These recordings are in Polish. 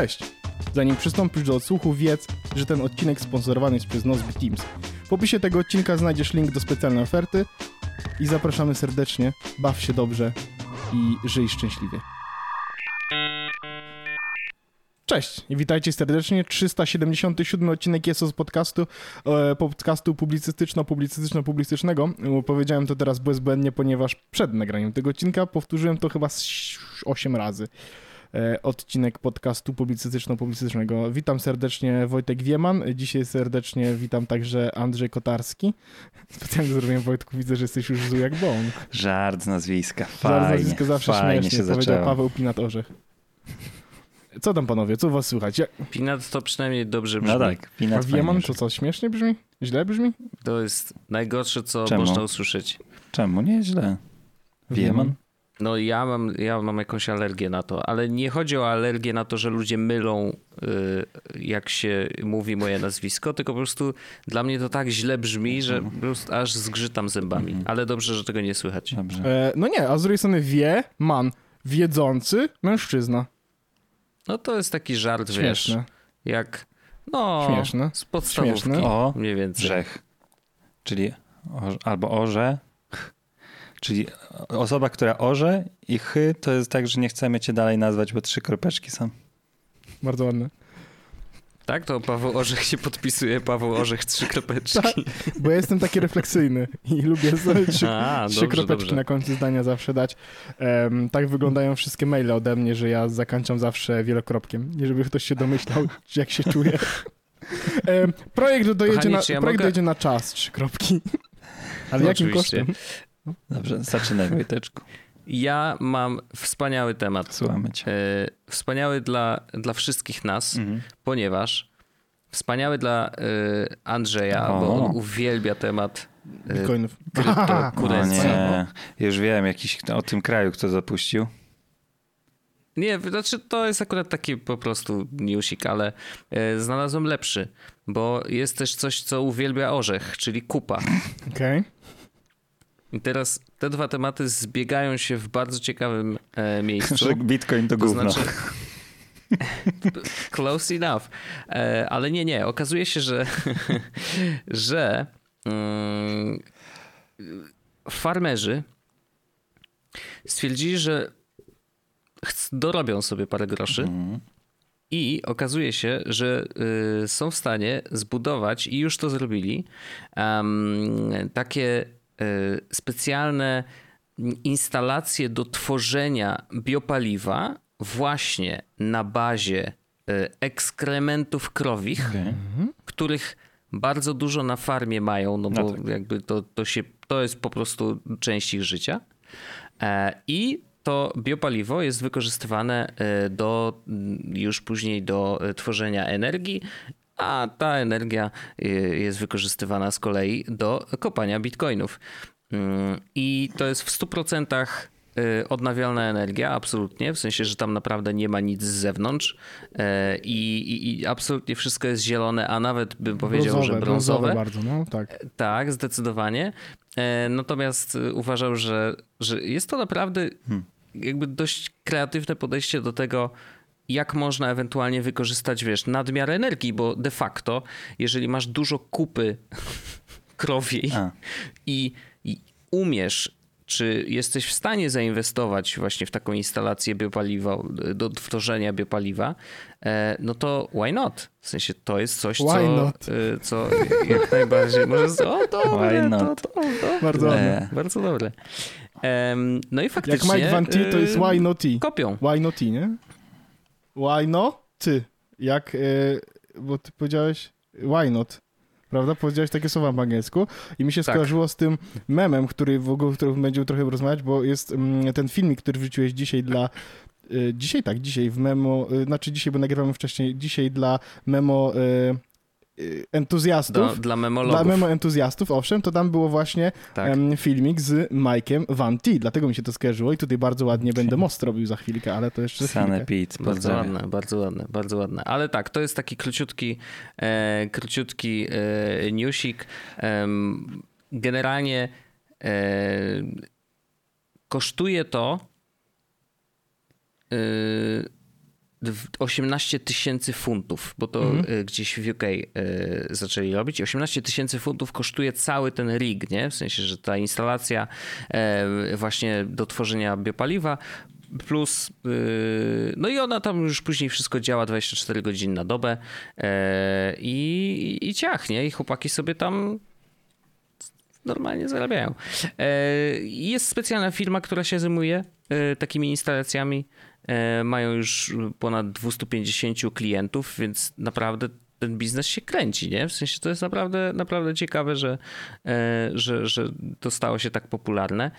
Cześć! Zanim przystąpisz do odsłuchu, wiedz, że ten odcinek sponsorowany jest przez Nozbe Teams. W opisie tego odcinka znajdziesz link do specjalnej oferty i zapraszamy serdecznie. Baw się dobrze i żyj szczęśliwie. Cześć i witajcie serdecznie. 377 odcinek jest z podcastu, e, podcastu publicystyczno-publicystyczno-publicystycznego. Powiedziałem to teraz bezbłędnie, ponieważ przed nagraniem tego odcinka powtórzyłem to chyba z 8 razy. E, odcinek podcastu publicystyczno-publicystycznego. Witam serdecznie Wojtek Wieman. Dzisiaj serdecznie witam także Andrzej Kotarski. Specjalnie zrobiłem Wojtku, widzę, że jesteś już zły jak bąk. Żart z nazwiska. Fajnie, Żart z nazwiska zawsze fajnie śmiesznie, się powiedział zaczęło. Paweł Pinat-Orzech. Co tam panowie, co u was słychać? Ja, Pinat to przynajmniej dobrze brzmi. No tak, a Pinat Wieman fajnie to co, śmiesznie brzmi? Źle brzmi? To jest najgorsze, co Czemu? można usłyszeć. Czemu? Nieźle. Wieman? No ja mam, ja mam jakąś alergię na to, ale nie chodzi o alergię na to, że ludzie mylą, y, jak się mówi moje nazwisko, tylko po prostu dla mnie to tak źle brzmi, że po prostu aż zgrzytam zębami. Ale dobrze, że tego nie słychać. Dobrze. E, no nie, a z drugiej strony wie, man, wiedzący mężczyzna. No to jest taki żart, wiesz, Śmieszne. jak no, Śmieszne. z podstawówki Śmieszne. O, mniej więcej. Grzech. Czyli o, albo orze. Czyli osoba, która orze i chy, to jest tak, że nie chcemy cię dalej nazwać, bo trzy kropeczki są. Bardzo ładne. Tak, to Paweł Orzech się podpisuje, Paweł Orzech trzy kropeczki. Tak, bo ja jestem taki refleksyjny i lubię sobie trzy, A, trzy dobrze, kropeczki dobrze. na końcu zdania zawsze dać. Em, tak wyglądają wszystkie maile ode mnie, że ja zakończam zawsze wielokropkiem. Nie żeby ktoś się domyślał, jak się czuję. Em, projekt dojedzie, Kochani, na, ja projekt mogę- dojedzie na czas, trzy kropki. Ale No jakim oczywiście. kosztem? Dobrze, zaczynaj Wojteczku. Ja mam wspaniały temat. Słuchamy cię. E, Wspaniały dla, dla wszystkich nas, Mhm. ponieważ wspaniały dla e, Andrzeja, O. bo on uwielbia temat e, Bitcoinów. Kryptokurencji. nie, już wiem jakiś o tym kraju, kto zapuścił. Nie, znaczy to jest akurat taki po prostu newsik, ale e, znalazłem lepszy, bo jest też coś, co uwielbia orzech, czyli kupa. Okej. I teraz te dwa tematy zbiegają się w bardzo ciekawym e, miejscu. Że Bitcoin to To gówno. znaczy, close enough. E, ale nie, nie. Okazuje się, że, że mm, farmerzy stwierdzili, że dorobią sobie parę groszy Mhm. i okazuje się, że y, są w stanie zbudować i już to zrobili takie specjalne instalacje do tworzenia biopaliwa właśnie na bazie y, ekskrementów krowich, Okej. których bardzo dużo na farmie mają, no No bo tak. jakby to, to, się, to jest po prostu część ich życia. E, I to biopaliwo jest wykorzystywane e, do, mm, już później do tworzenia energii, a ta energia e, jest wykorzystywana z kolei do kopania bitcoinów. Mm, I to jest w 100% e, odnawialna energia, absolutnie, w sensie, że tam naprawdę nie ma nic z zewnątrz e, i, i, i absolutnie wszystko jest zielone, a nawet bym powiedział, że brązowe. bardzo, no tak. Tak, zdecydowanie. E, Natomiast e, uważał, że, że jest to naprawdę jakby dość kreatywne podejście do tego, jak można ewentualnie wykorzystać, wiesz, nadmiar energii, bo de facto, jeżeli masz dużo kupy krowiej i, i umiesz, czy jesteś w stanie zainwestować właśnie w taką instalację biopaliwa, do tworzenia biopaliwa, e, no to why not? W sensie to jest coś, Why co, not? e, co jak najbardziej może... O, dobre, Why to, to, to, Bardzo ładne. E, bardzo dobre. No i Jak faktycznie... Mike Van T, to jest e, why not. Kopią. Why not nie? Why no ty? Jak, e, bo ty powiedziałeś why not, prawda? Powiedziałeś takie słowa po angielsku i mi się Tak. skojarzyło z tym memem, który w ogóle, o którym będziemy trochę rozmawiać, bo jest mm, ten filmik, który wrzuciłeś dzisiaj dla e, Dzisiaj tak, dzisiaj w memo, e, znaczy dzisiaj, bo nagrywamy wcześniej, dzisiaj dla memo entuzjastów, Do, dla dla memologów. memo entuzjastów, owszem, to tam było właśnie tak. em, filmik z Mike'em Van T, dlatego mi się to skojarzyło i tutaj bardzo ładnie będę most robił za chwilkę, ale to jeszcze Sane. Pete, Bardzo ładne, bardzo ładne, bardzo ładne. Ale tak, to jest taki króciutki, e, króciutki e, newsik. Em, generalnie e, kosztuje to e, 18 tysięcy funtów, bo to Mhm. y, gdzieś w UK y, zaczęli robić. 18 tysięcy funtów kosztuje cały ten rig, nie? W sensie, że ta instalacja e, właśnie do tworzenia biopaliwa plus y, no i ona tam już później wszystko działa 24 godziny na dobę e, i, i ciach, nie? I chłopaki sobie tam normalnie zarabiają. E, Jest specjalna firma, która się zajmuje takimi instalacjami. E, Mają już ponad 250 klientów, więc naprawdę ten biznes się kręci, nie? W sensie to jest naprawdę, naprawdę ciekawe, że, e, że, że to stało się tak popularne.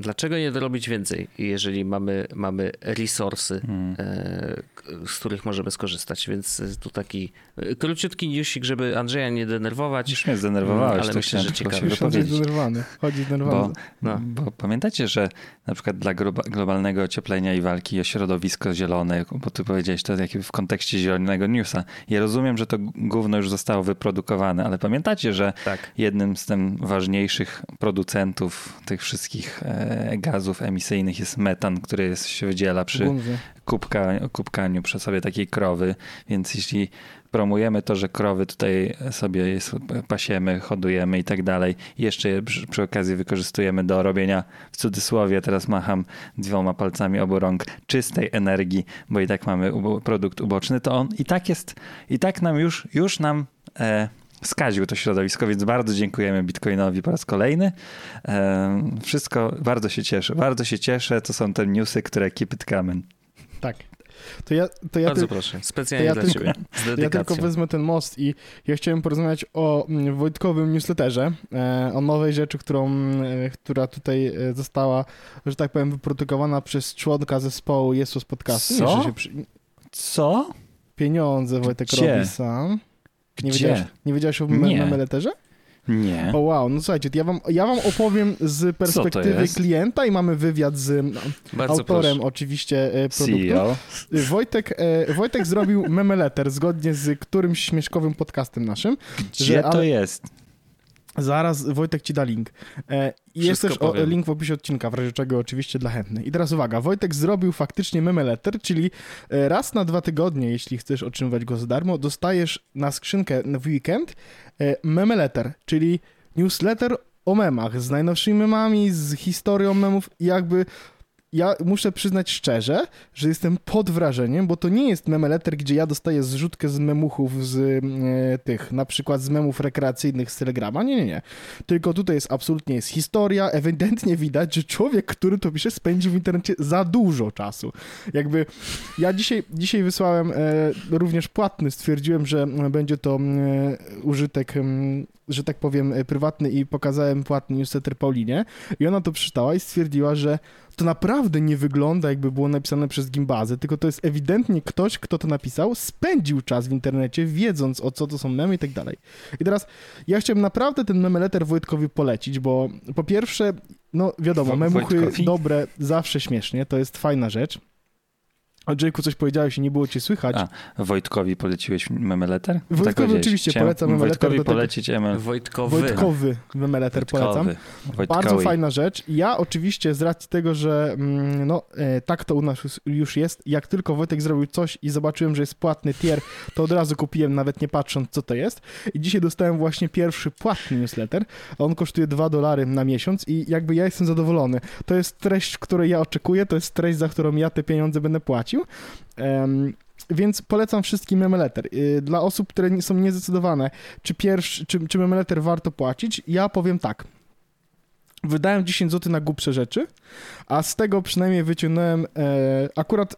Dlaczego nie dorobić więcej, jeżeli mamy, mamy resursy, e, k- z których możemy skorzystać? Więc e, tu taki e, króciutki newsik, żeby Andrzeja nie denerwować. Już mnie zdenerwowałeś, Mm, ale to myślę, że ciekawe. Już wypowiedzieć. zdenerwowany. Chodzi zdenerwowany. Bo, No. bo pamiętacie, że na przykład dla globa- globalnego ocieplenia i walki o środowisko zielone, bo ty powiedziałeś to w kontekście zielonego newsa. Ja rozumiem, że to gówno już zostało wyprodukowane, ale pamiętacie, że Tak. jednym z tym ważniejszych producentów tych wszystkich e, gazów emisyjnych jest metan, który jest, się wydziela przy kubka, kubkaniu przy sobie takiej krowy, więc jeśli promujemy to, że krowy tutaj sobie pasiemy, hodujemy i tak dalej, jeszcze je przy, przy okazji wykorzystujemy do robienia, w cudzysłowie, teraz macham dwoma palcami obu rąk, czystej energii, bo i tak mamy ubo- produkt uboczny, to on i tak jest, i tak nam już, już nam e, skaził to środowisko, więc bardzo dziękujemy Bitcoinowi po raz kolejny. Wszystko, bardzo się cieszę, bardzo się cieszę, to są te newsy, które keep it coming. Tak. To ja, to ja, Bardzo ty, proszę, specjalnie ja dla tylko- ciebie. Ja tylko wezmę ten most i ja chciałem porozmawiać o mm, Wojtkowym newsletterze, e, o nowej rzeczy, którą, e, która tutaj e, została, że tak powiem, wyprodukowana przez członka zespołu Jesus Podcastu. Nie, Co? Co? Pieniądze Wojtek Gdzie? robi sam. Nie Gdzie? wiedziałeś, nie wiedziałeś o me- Nie. memeletterze? Nie. O wow, no słuchajcie, ja wam, ja wam opowiem z perspektywy jest? klienta i mamy wywiad z no, Bardzo autorem proszę. oczywiście e, produktu. CEO. Wojtek, e, Wojtek zrobił memeletter zgodnie z którymś śmieszkowym podcastem naszym. Gdzie Że- to ale- jest? Zaraz Wojtek ci da link. E, jest też o, powiem. link w opisie odcinka, w razie czego oczywiście dla chętnych. I teraz uwaga, Wojtek zrobił faktycznie memeletter, czyli e, raz na dwa tygodnie, jeśli chcesz otrzymywać go za darmo, dostajesz na skrzynkę w weekend e, memeletter, czyli newsletter o memach, z najnowszymi memami, z historią memów i jakby ja muszę przyznać szczerze, że jestem pod wrażeniem, bo to nie jest memeletter, gdzie ja dostaję zrzutkę z memuchów z e, tych, na przykład z memów rekreacyjnych z Telegrama. Nie, nie, nie. Tylko tutaj jest absolutnie jest historia. Ewidentnie widać, że człowiek, który to pisze, spędził w internecie za dużo czasu. Jakby ja dzisiaj, dzisiaj wysłałem e, również płatny, stwierdziłem, że będzie to m, użytek, m, że tak powiem, e, prywatny i pokazałem płatny newsletter Paulinie i ona to przeczytała i stwierdziła, że to naprawdę nie wygląda, jakby było napisane przez Gimbazę, tylko to jest ewidentnie ktoś, kto to napisał, spędził czas w internecie, wiedząc o co to są memy i tak dalej. I teraz ja chciałem naprawdę ten memeletter Wojtkowi polecić, bo po pierwsze, no wiadomo, memuchy Wojtkowi? dobre, zawsze śmiesznie, to jest fajna rzecz. O Jake'u coś powiedziałeś i nie było cię słychać. A, Wojtkowi poleciłeś memeletter? Tak Wojtkowi powiedziałeś. oczywiście Chciałem polecam memeletter Wojtkowi polecić ML. Wojtkowy. Wojtkowy memeletter polecam. Wojtkowy. Bardzo fajna rzecz. Ja oczywiście z racji tego, że mm, no, e, tak to u nas już- już jest, jak tylko Wojtek zrobił coś i zobaczyłem, że jest płatny tier, to od razu kupiłem, nawet nie patrząc co to jest. I dzisiaj dostałem właśnie pierwszy płatny newsletter. On kosztuje 2 dolary na miesiąc i jakby ja jestem zadowolony. To jest treść, której ja oczekuję, to jest treść, za którą ja te pieniądze będę płacił. Em, więc polecam wszystkim memeletter. Y, Dla osób, które są niezdecydowane, czy pierwszy, czy, czy memeletter warto płacić, ja powiem tak. Wydałem 10 zł na głupsze rzeczy, a z tego przynajmniej wyciągnąłem e, akurat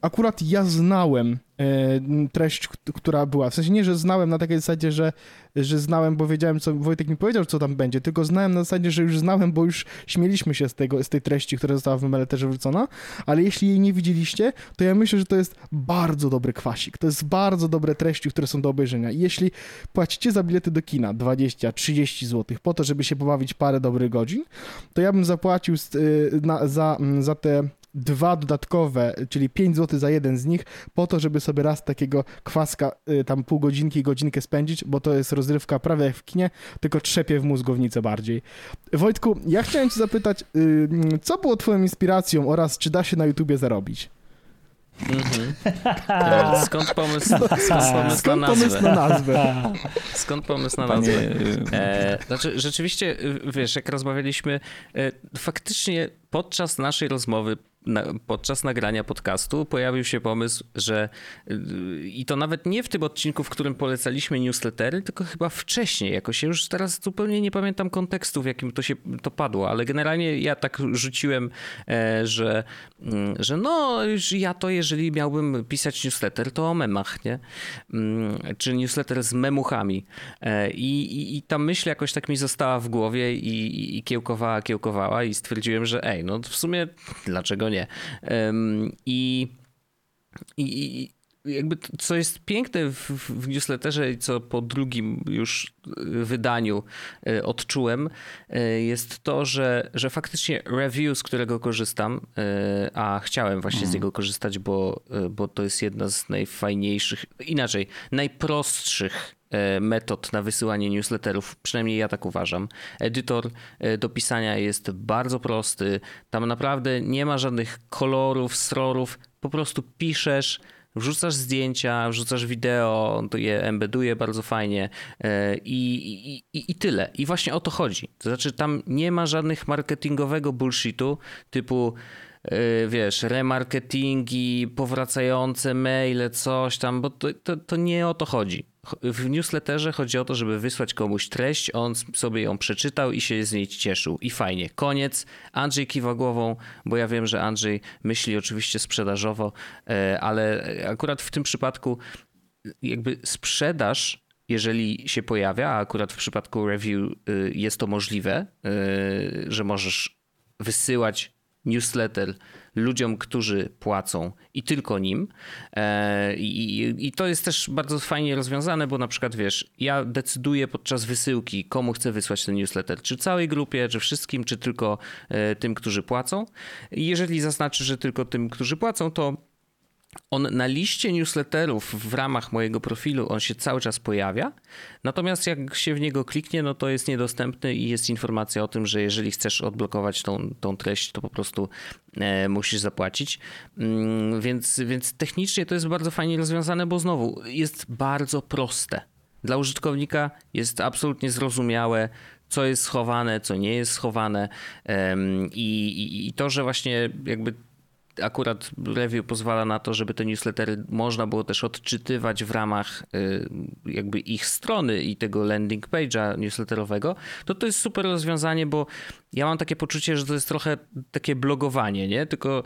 akurat ja znałem e, treść, która była. W sensie nie, że znałem na takiej zasadzie, że, że znałem, bo wiedziałem, co Wojtek mi powiedział, co tam będzie, tylko znałem na zasadzie, że już znałem, bo już śmieliśmy się z, tego, z tej treści, która została w Meleterze wrzucona, ale jeśli jej nie widzieliście, to ja myślę, że to jest bardzo dobry kwasik. To jest bardzo dobre treści, które są do obejrzenia. I jeśli płacicie za bilety do kina 20-30 zł po to, żeby się pobawić parę dobrych godzin, to ja bym zapłacił y, na, za, za te dwa dodatkowe, czyli 5 zł za jeden z nich, po to, żeby sobie raz takiego kwaska, y, tam pół godzinki, godzinkę spędzić, bo to jest rozrywka prawie jak w kinie, tylko trzepie w mózgownicę bardziej. Wojtku, ja chciałem cię zapytać, y, co było twoją inspiracją oraz czy da się na YouTubie zarobić? Mhm. E, skąd pomysł, skąd pomysł Skąd na pomysł nazwę? na nazwę? Skąd pomysł na Panie, nazwę? E, znaczy, rzeczywiście, y, wiesz, jak rozmawialiśmy, e, faktycznie podczas naszej rozmowy, na, podczas nagrania podcastu pojawił się pomysł, że y, i to nawet nie w tym odcinku, w którym polecaliśmy newslettery, tylko chyba wcześniej, jakoś ja już teraz zupełnie nie pamiętam kontekstu, w jakim to się to padło, ale generalnie ja tak rzuciłem, e, że, mm, że no, już ja to jeżeli miałbym pisać newsletter, to o memach, nie? Mm, Czy newsletter z memuchami. E, I, i, i ta myśl jakoś tak mi została w głowie i, i, i kiełkowała, kiełkowała i stwierdziłem, że ej, no w sumie dlaczego nie? I, i, jakby co jest piękne w, w newsletterze i co po drugim już wydaniu e, odczułem, e, jest to, że, że faktycznie review, z którego korzystam, e, a chciałem właśnie z niego korzystać, bo, bo to jest jedna z najfajniejszych, inaczej, najprostszych e, metod na wysyłanie newsletterów, przynajmniej ja tak uważam. Edytor e, do pisania jest bardzo prosty, tam naprawdę nie ma żadnych kolorów, srorów, po prostu piszesz, wrzucasz zdjęcia, wrzucasz wideo, on to je embeduje bardzo fajnie e, i, i, i, i tyle. I właśnie o to chodzi. To znaczy tam nie ma żadnych marketingowego bullshitu typu e, wiesz, remarketingi, powracające maile, coś tam, bo to, to, to nie o to chodzi. W newsletterze chodzi o to, żeby wysłać komuś treść, on sobie ją przeczytał i się z niej cieszył. I fajnie. Koniec. Andrzej kiwa głową, bo ja wiem, że Andrzej myśli oczywiście sprzedażowo, e, ale akurat w tym przypadku jakby sprzedaż jeżeli się pojawia, a akurat w przypadku review y, jest to możliwe, y, że możesz wysyłać newsletter ludziom, którzy płacą i tylko nim. E, I, I, to jest też bardzo fajnie rozwiązane, bo na przykład wiesz, ja decyduję podczas wysyłki, komu chcę wysłać ten newsletter. Czy całej grupie, czy wszystkim, czy tylko e, tym, którzy płacą. I jeżeli zaznaczy, że tylko tym, którzy płacą, to on na liście newsletterów w ramach mojego profilu on się cały czas pojawia. Natomiast jak się w niego kliknie, no to jest niedostępny i jest informacja o tym, że jeżeli chcesz odblokować tą, tą treść, to po prostu e, musisz zapłacić. Mm, więc, więc technicznie to jest bardzo fajnie rozwiązane, bo znowu jest bardzo proste. Dla użytkownika jest absolutnie zrozumiałe, co jest schowane, co nie jest schowane. I, i, i to, że właśnie jakby akurat review pozwala na to, żeby te newslettery można było też odczytywać w ramach y, jakby ich strony i tego landing page'a newsletterowego, to to jest super rozwiązanie, bo ja mam takie poczucie, że to jest trochę takie blogowanie, nie? Tylko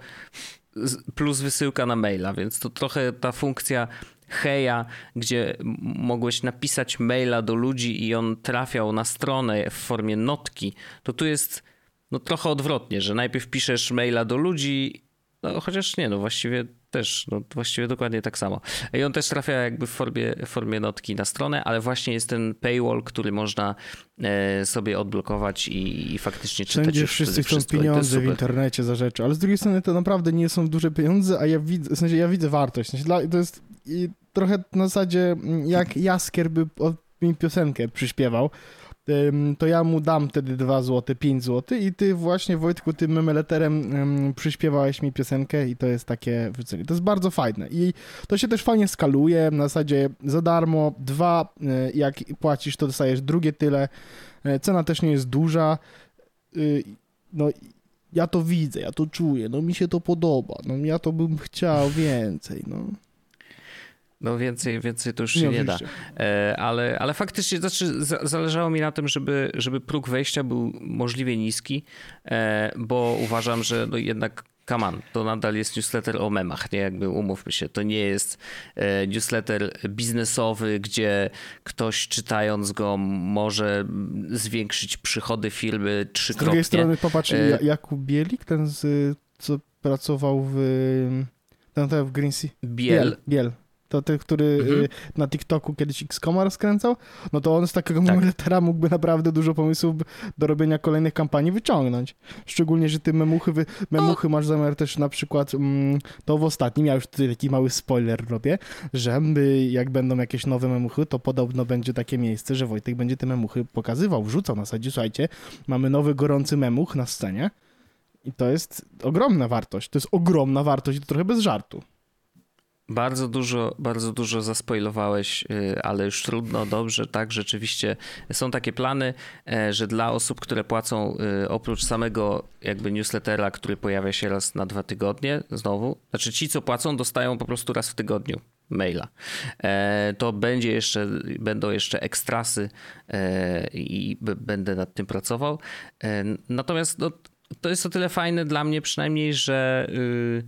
plus wysyłka na maila, więc to trochę ta funkcja heja, gdzie mogłeś napisać maila do ludzi i on trafiał na stronę w formie notki, to tu jest no trochę odwrotnie, że najpierw piszesz maila do ludzi no chociaż nie, no właściwie też, no właściwie dokładnie tak samo. I on też trafia jakby w formie, w formie notki na stronę, ale właśnie jest ten paywall, który można e, sobie odblokować i, i faktycznie czytać Wszędzie wszyscy chcą pieniądze w internecie za rzeczy, ale z drugiej strony to naprawdę nie są duże pieniądze, a ja widzę, w sensie ja widzę wartość. W sensie dla, to jest trochę na zasadzie jak Jaskier by mi piosenkę przyśpiewał, to ja mu dam wtedy 2 zł, 5 zł i ty właśnie Wojtku tym memeleterem przyśpiewałeś mi piosenkę i to jest takie wrzucenie. To jest bardzo fajne i to się też fajnie skaluje, na zasadzie za darmo, dwa, e, jak płacisz to dostajesz drugie tyle, e, cena też nie jest duża, y, no ja to widzę, ja to czuję, no mi się to podoba, no ja to bym chciał więcej, no. No więcej, więcej to już się nie, nie da. E, ale, ale faktycznie znaczy, zależało mi na tym, żeby, żeby próg wejścia był możliwie niski, e, bo uważam, że no jednak come on, to nadal jest newsletter o memach, nie? Jakby umówmy się, to nie jest e, newsletter biznesowy, gdzie ktoś czytając go może zwiększyć przychody firmy trzykrotnie. Z drugiej strony popatrz, Jakub Bielik, ten z, co pracował w ten, ten w Green Sea. Biel. Biel. Biel to ten, który mhm. Y, na TikToku kiedyś X-Koma rozkręcał, no to on z takiego tak. memuletera mógłby naprawdę dużo pomysłów do robienia kolejnych kampanii wyciągnąć. Szczególnie, że ty memuchy, wy, memuchy masz zamiar też na przykład, mm, to w ostatnim, ja już tutaj taki mały spoiler robię, że jak będą jakieś nowe memuchy, to podobno będzie takie miejsce, że Wojtek będzie te memuchy pokazywał, wrzucał na zasadzie, słuchajcie, mamy nowy gorący memuch na scenie i to jest ogromna wartość, to jest ogromna wartość i to trochę bez żartu. Bardzo dużo, bardzo dużo zaspoilowałeś, y, ale już trudno, dobrze, tak, rzeczywiście są takie plany, e, że dla osób, które płacą y, oprócz samego jakby newslettera, który pojawia się raz na dwa tygodnie, znowu, znaczy ci, co płacą, dostają po prostu raz w tygodniu maila. E, to będzie jeszcze, będą jeszcze ekstrasy e, i będę nad tym pracował. Natomiast no, to jest o tyle fajne dla mnie przynajmniej, że y,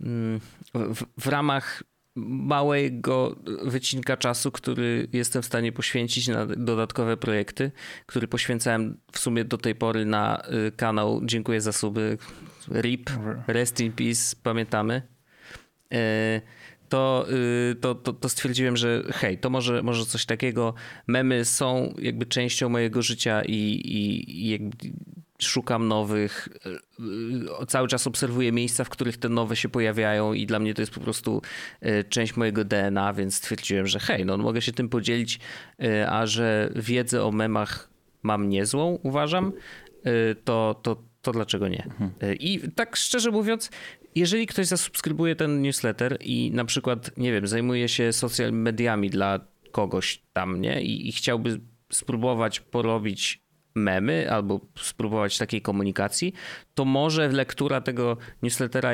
mm, w, w ramach małego wycinka czasu, który jestem w stanie poświęcić na dodatkowe projekty, który poświęcałem w sumie do tej pory na y, kanał Dziękuję za suby. RIP, Rest in Peace, pamiętamy. Y, to, to, to, to, stwierdziłem, że hej, to może, może coś takiego. Memy są jakby częścią mojego życia i, i, i jakby szukam nowych, e, cały czas obserwuję miejsca, w których te nowe się pojawiają i dla mnie to jest po prostu e, część mojego DNA, więc stwierdziłem, że hej, no mogę się tym podzielić, e, a że wiedzę o memach mam niezłą, uważam, to, to, to dlaczego nie? Mhm. I tak szczerze mówiąc, jeżeli ktoś zasubskrybuje ten newsletter i na przykład, nie wiem, zajmuje się social mediami dla kogoś tam, nie? I, i chciałby spróbować porobić memy albo spróbować takiej komunikacji, to może lektura tego newslettera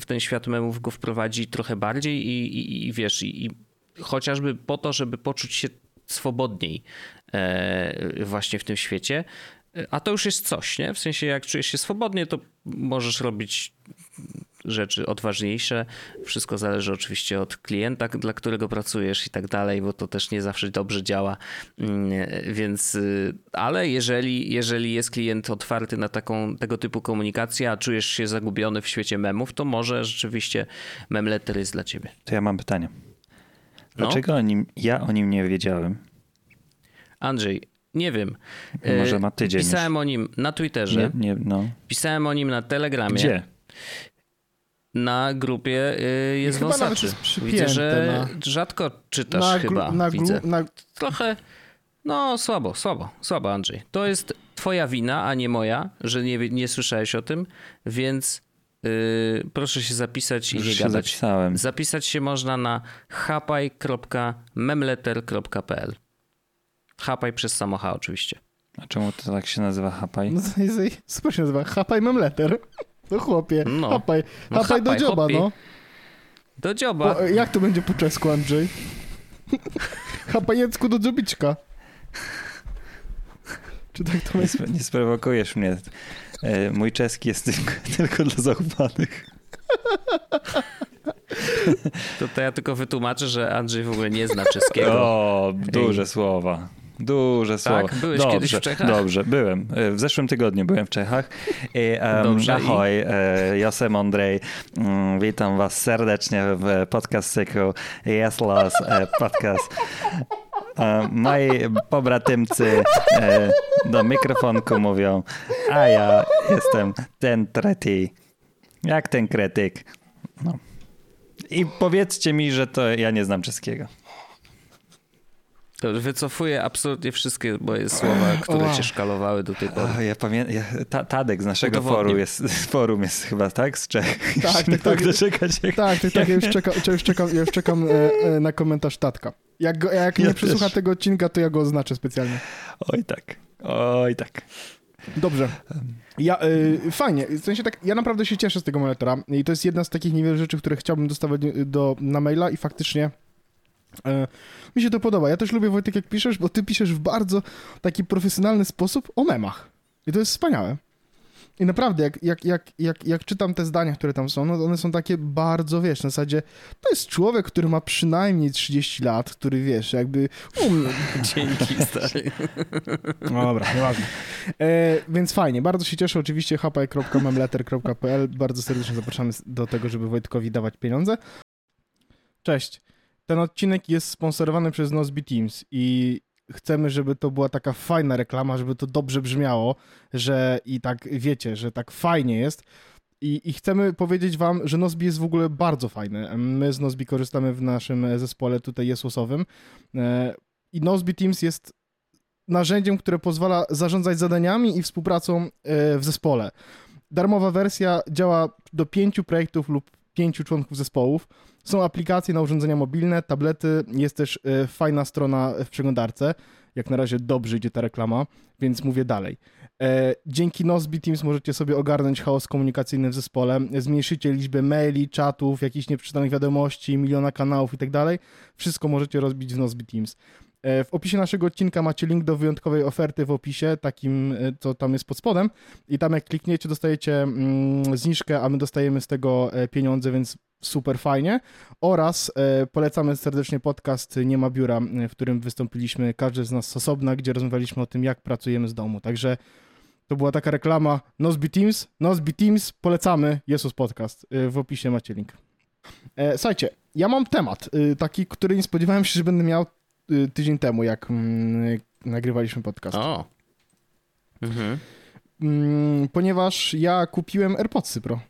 w ten świat memów go wprowadzi trochę bardziej i, i, i wiesz, i, i, chociażby po to, żeby poczuć się swobodniej e, właśnie w tym świecie. A to już jest coś, nie? W sensie, jak czujesz się swobodnie, to możesz robić rzeczy odważniejsze. Wszystko zależy oczywiście od klienta, dla którego pracujesz i tak dalej, bo to też nie zawsze dobrze działa. Mm, więc, y, ale jeżeli, jeżeli jest klient otwarty na taką, tego typu komunikację, a czujesz się zagubiony w świecie memów, to może rzeczywiście memletter jest dla ciebie. To ja mam pytanie. No? Dlaczego no? o nim, ja o nim nie wiedziałem? Andrzej, nie wiem. Może ma tydzień. Pisałem już. o nim na Twitterze. Nie, nie, no. Pisałem o nim na Telegramie. Gdzie? Na grupie y, jest chyba wąsaczy. Jest Widzę, że na... rzadko czytasz na, chyba, na, widzę. Na... Trochę, no słabo, słabo, słabo Andrzej. To jest twoja wina, a nie moja, że nie, nie słyszałeś o tym, więc yy, proszę się zapisać Już i nie się gadać. Zapisałem. Zapisać się można na hapaj.memletter.pl Hapaj przez samocha oczywiście. A czemu to tak się nazywa hapaj? No to jest, super się nazywa, hapaj memletter. No chłopie, no. hapaj, no, hapaj, do dzioba, no. Do dzioba. Po, jak to będzie po czesku, Andrzej? Hapajecku do dziobiczka. Czy tak to jest? Nie, nie sprowokujesz mnie. E, mój czeski jest tylko, tylko dla zaufanych. To, to ja tylko wytłumaczę, że Andrzej w ogóle nie zna czeskiego. O, duże Ej. słowa. Duże tak? słowa. Byłeś dobrze, kiedyś w Czechach? Dobrze, byłem. E, w zeszłym tygodniu byłem w Czechach. I, um, dobrze, ahoj, i... E, Josem Ondrej. Mm, witam was serdecznie w podcast cyklu Yes Los e, Podcast. Moi pobratymcy do mikrofonku mówią, a ja jestem ten treti. Jak ten kretyk. No. I powiedzcie mi, że to ja nie znam czeskiego. Wycofuję absolutnie wszystkie moje słowa, które wow. cię szkalowały do tej pory. ja pamiętam, ja, ta, Tadek z naszego forum jest, forum jest chyba, tak? Z Czech. Tak, tak, tak. tak doczekać, jak, tak, tak, tak, ja już czekam, ja już czekam, ja już czekam e, e, na komentarz Tatka. Jak, go, jak ja nie przesłucha tego odcinka, to ja go oznaczę specjalnie. Oj tak, oj tak. Dobrze. Ja, y, fajnie, w sensie tak, ja naprawdę się cieszę z tego monitora i to jest jedna z takich niewielu rzeczy, które chciałbym dostawać do, na maila i faktycznie mi się to podoba. Ja też lubię, Wojtek, jak piszesz, bo ty piszesz w bardzo taki profesjonalny sposób o memach. I to jest wspaniałe. I naprawdę, jak, jak, jak, jak, jak czytam te zdania, które tam są, no one są takie bardzo, wiesz, na zasadzie, to jest człowiek, który ma przynajmniej 30 lat, który, wiesz, jakby... Dzięki, stary. No dobra, nieważne. E, więc fajnie, bardzo się cieszę, oczywiście hapaj.memletter.pl, bardzo serdecznie zapraszamy do tego, żeby Wojtkowi dawać pieniądze. Cześć. Ten odcinek jest sponsorowany przez Nozbe Teams i chcemy, żeby to była taka fajna reklama, żeby to dobrze brzmiało, że i tak wiecie, że tak fajnie jest. I, I, chcemy powiedzieć wam, że Nozbi jest w ogóle bardzo fajny. My z Nozbi korzystamy w naszym zespole tutaj jesłosowym e, i Nozbi Teams jest narzędziem, które pozwala zarządzać zadaniami i współpracą e, w zespole. Darmowa wersja działa do pięciu projektów lub pięciu członków zespołów. Są aplikacje na urządzenia mobilne, tablety, jest też e, fajna strona w przeglądarce. Jak na razie dobrze idzie ta reklama, więc mówię dalej. E, dzięki Nozbe Teams możecie sobie ogarnąć chaos komunikacyjny w zespole, zmniejszycie liczbę maili, czatów, jakichś nieprzeczytanych wiadomości, miliona kanałów i tak. Wszystko możecie rozbić w Nozbe Teams. E, w opisie naszego odcinka macie link do wyjątkowej oferty w opisie, takim, co tam jest pod spodem. I tam jak klikniecie, dostajecie mm, zniżkę, a my dostajemy z tego pieniądze, więc super fajnie. Oraz e, polecamy serdecznie podcast Nie ma biura, w którym wystąpiliśmy każdy z nas z osobna, gdzie rozmawialiśmy o tym, jak pracujemy z domu. Także to była taka reklama Nozbe Teams. Nozbe Teams, polecamy, Jesus Podcast. W opisie macie link. E, słuchajcie, ja mam temat, taki, który nie spodziewałem się, że będę miał tydzień temu, jak mm, nagrywaliśmy podcast. O. Mhm. Mm, ponieważ ja kupiłem AirPodsy Pro.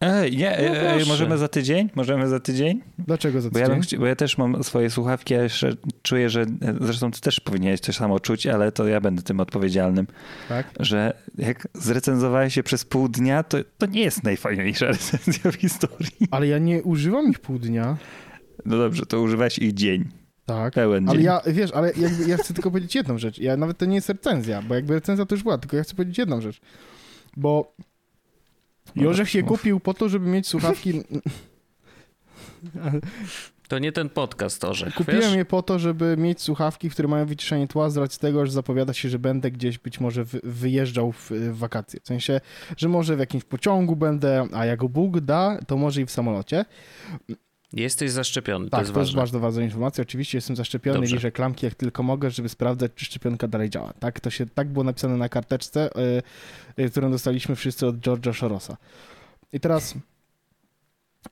Ej, nie, no ej, możemy za tydzień? Możemy za tydzień? Dlaczego za tydzień? Bo ja, bym, bo ja też mam swoje słuchawki, a jeszcze czuję, że zresztą ty też powinieneś coś samo czuć, ale to ja będę tym odpowiedzialnym. Tak? Że jak zrecenzowałeś się przez pół dnia, to, to nie jest najfajniejsza recenzja w historii. Ale ja nie używam ich pół dnia. No dobrze, to używałeś ich dzień. Tak, pełen ale dzień. ja, wiesz, ale jakby, ja chcę tylko powiedzieć jedną rzecz. Ja nawet to nie jest recenzja, bo jakby recenzja to już była, tylko ja chcę powiedzieć jedną rzecz. Bo Jorzech się kupił po to, żeby mieć słuchawki... To nie ten podcast, Orzech, Kupiłem wiesz? je po to, żeby mieć słuchawki, które mają wyciszenie tła z racji tego, że zapowiada się, że będę gdzieś być może wyjeżdżał w, w wakacje. W sensie, że może w jakimś pociągu będę, a jak Bóg da, to może i w samolocie. Jesteś zaszczepiony, tak, to jest ważne. jest bardzo ważna informacja. Oczywiście jestem zaszczepiony, Dobrze. liczę klamki jak tylko mogę, żeby sprawdzać, czy szczepionka dalej działa. Tak, to się tak było napisane na karteczce, yy, yy, którą dostaliśmy wszyscy od George'a Sorosa. I teraz...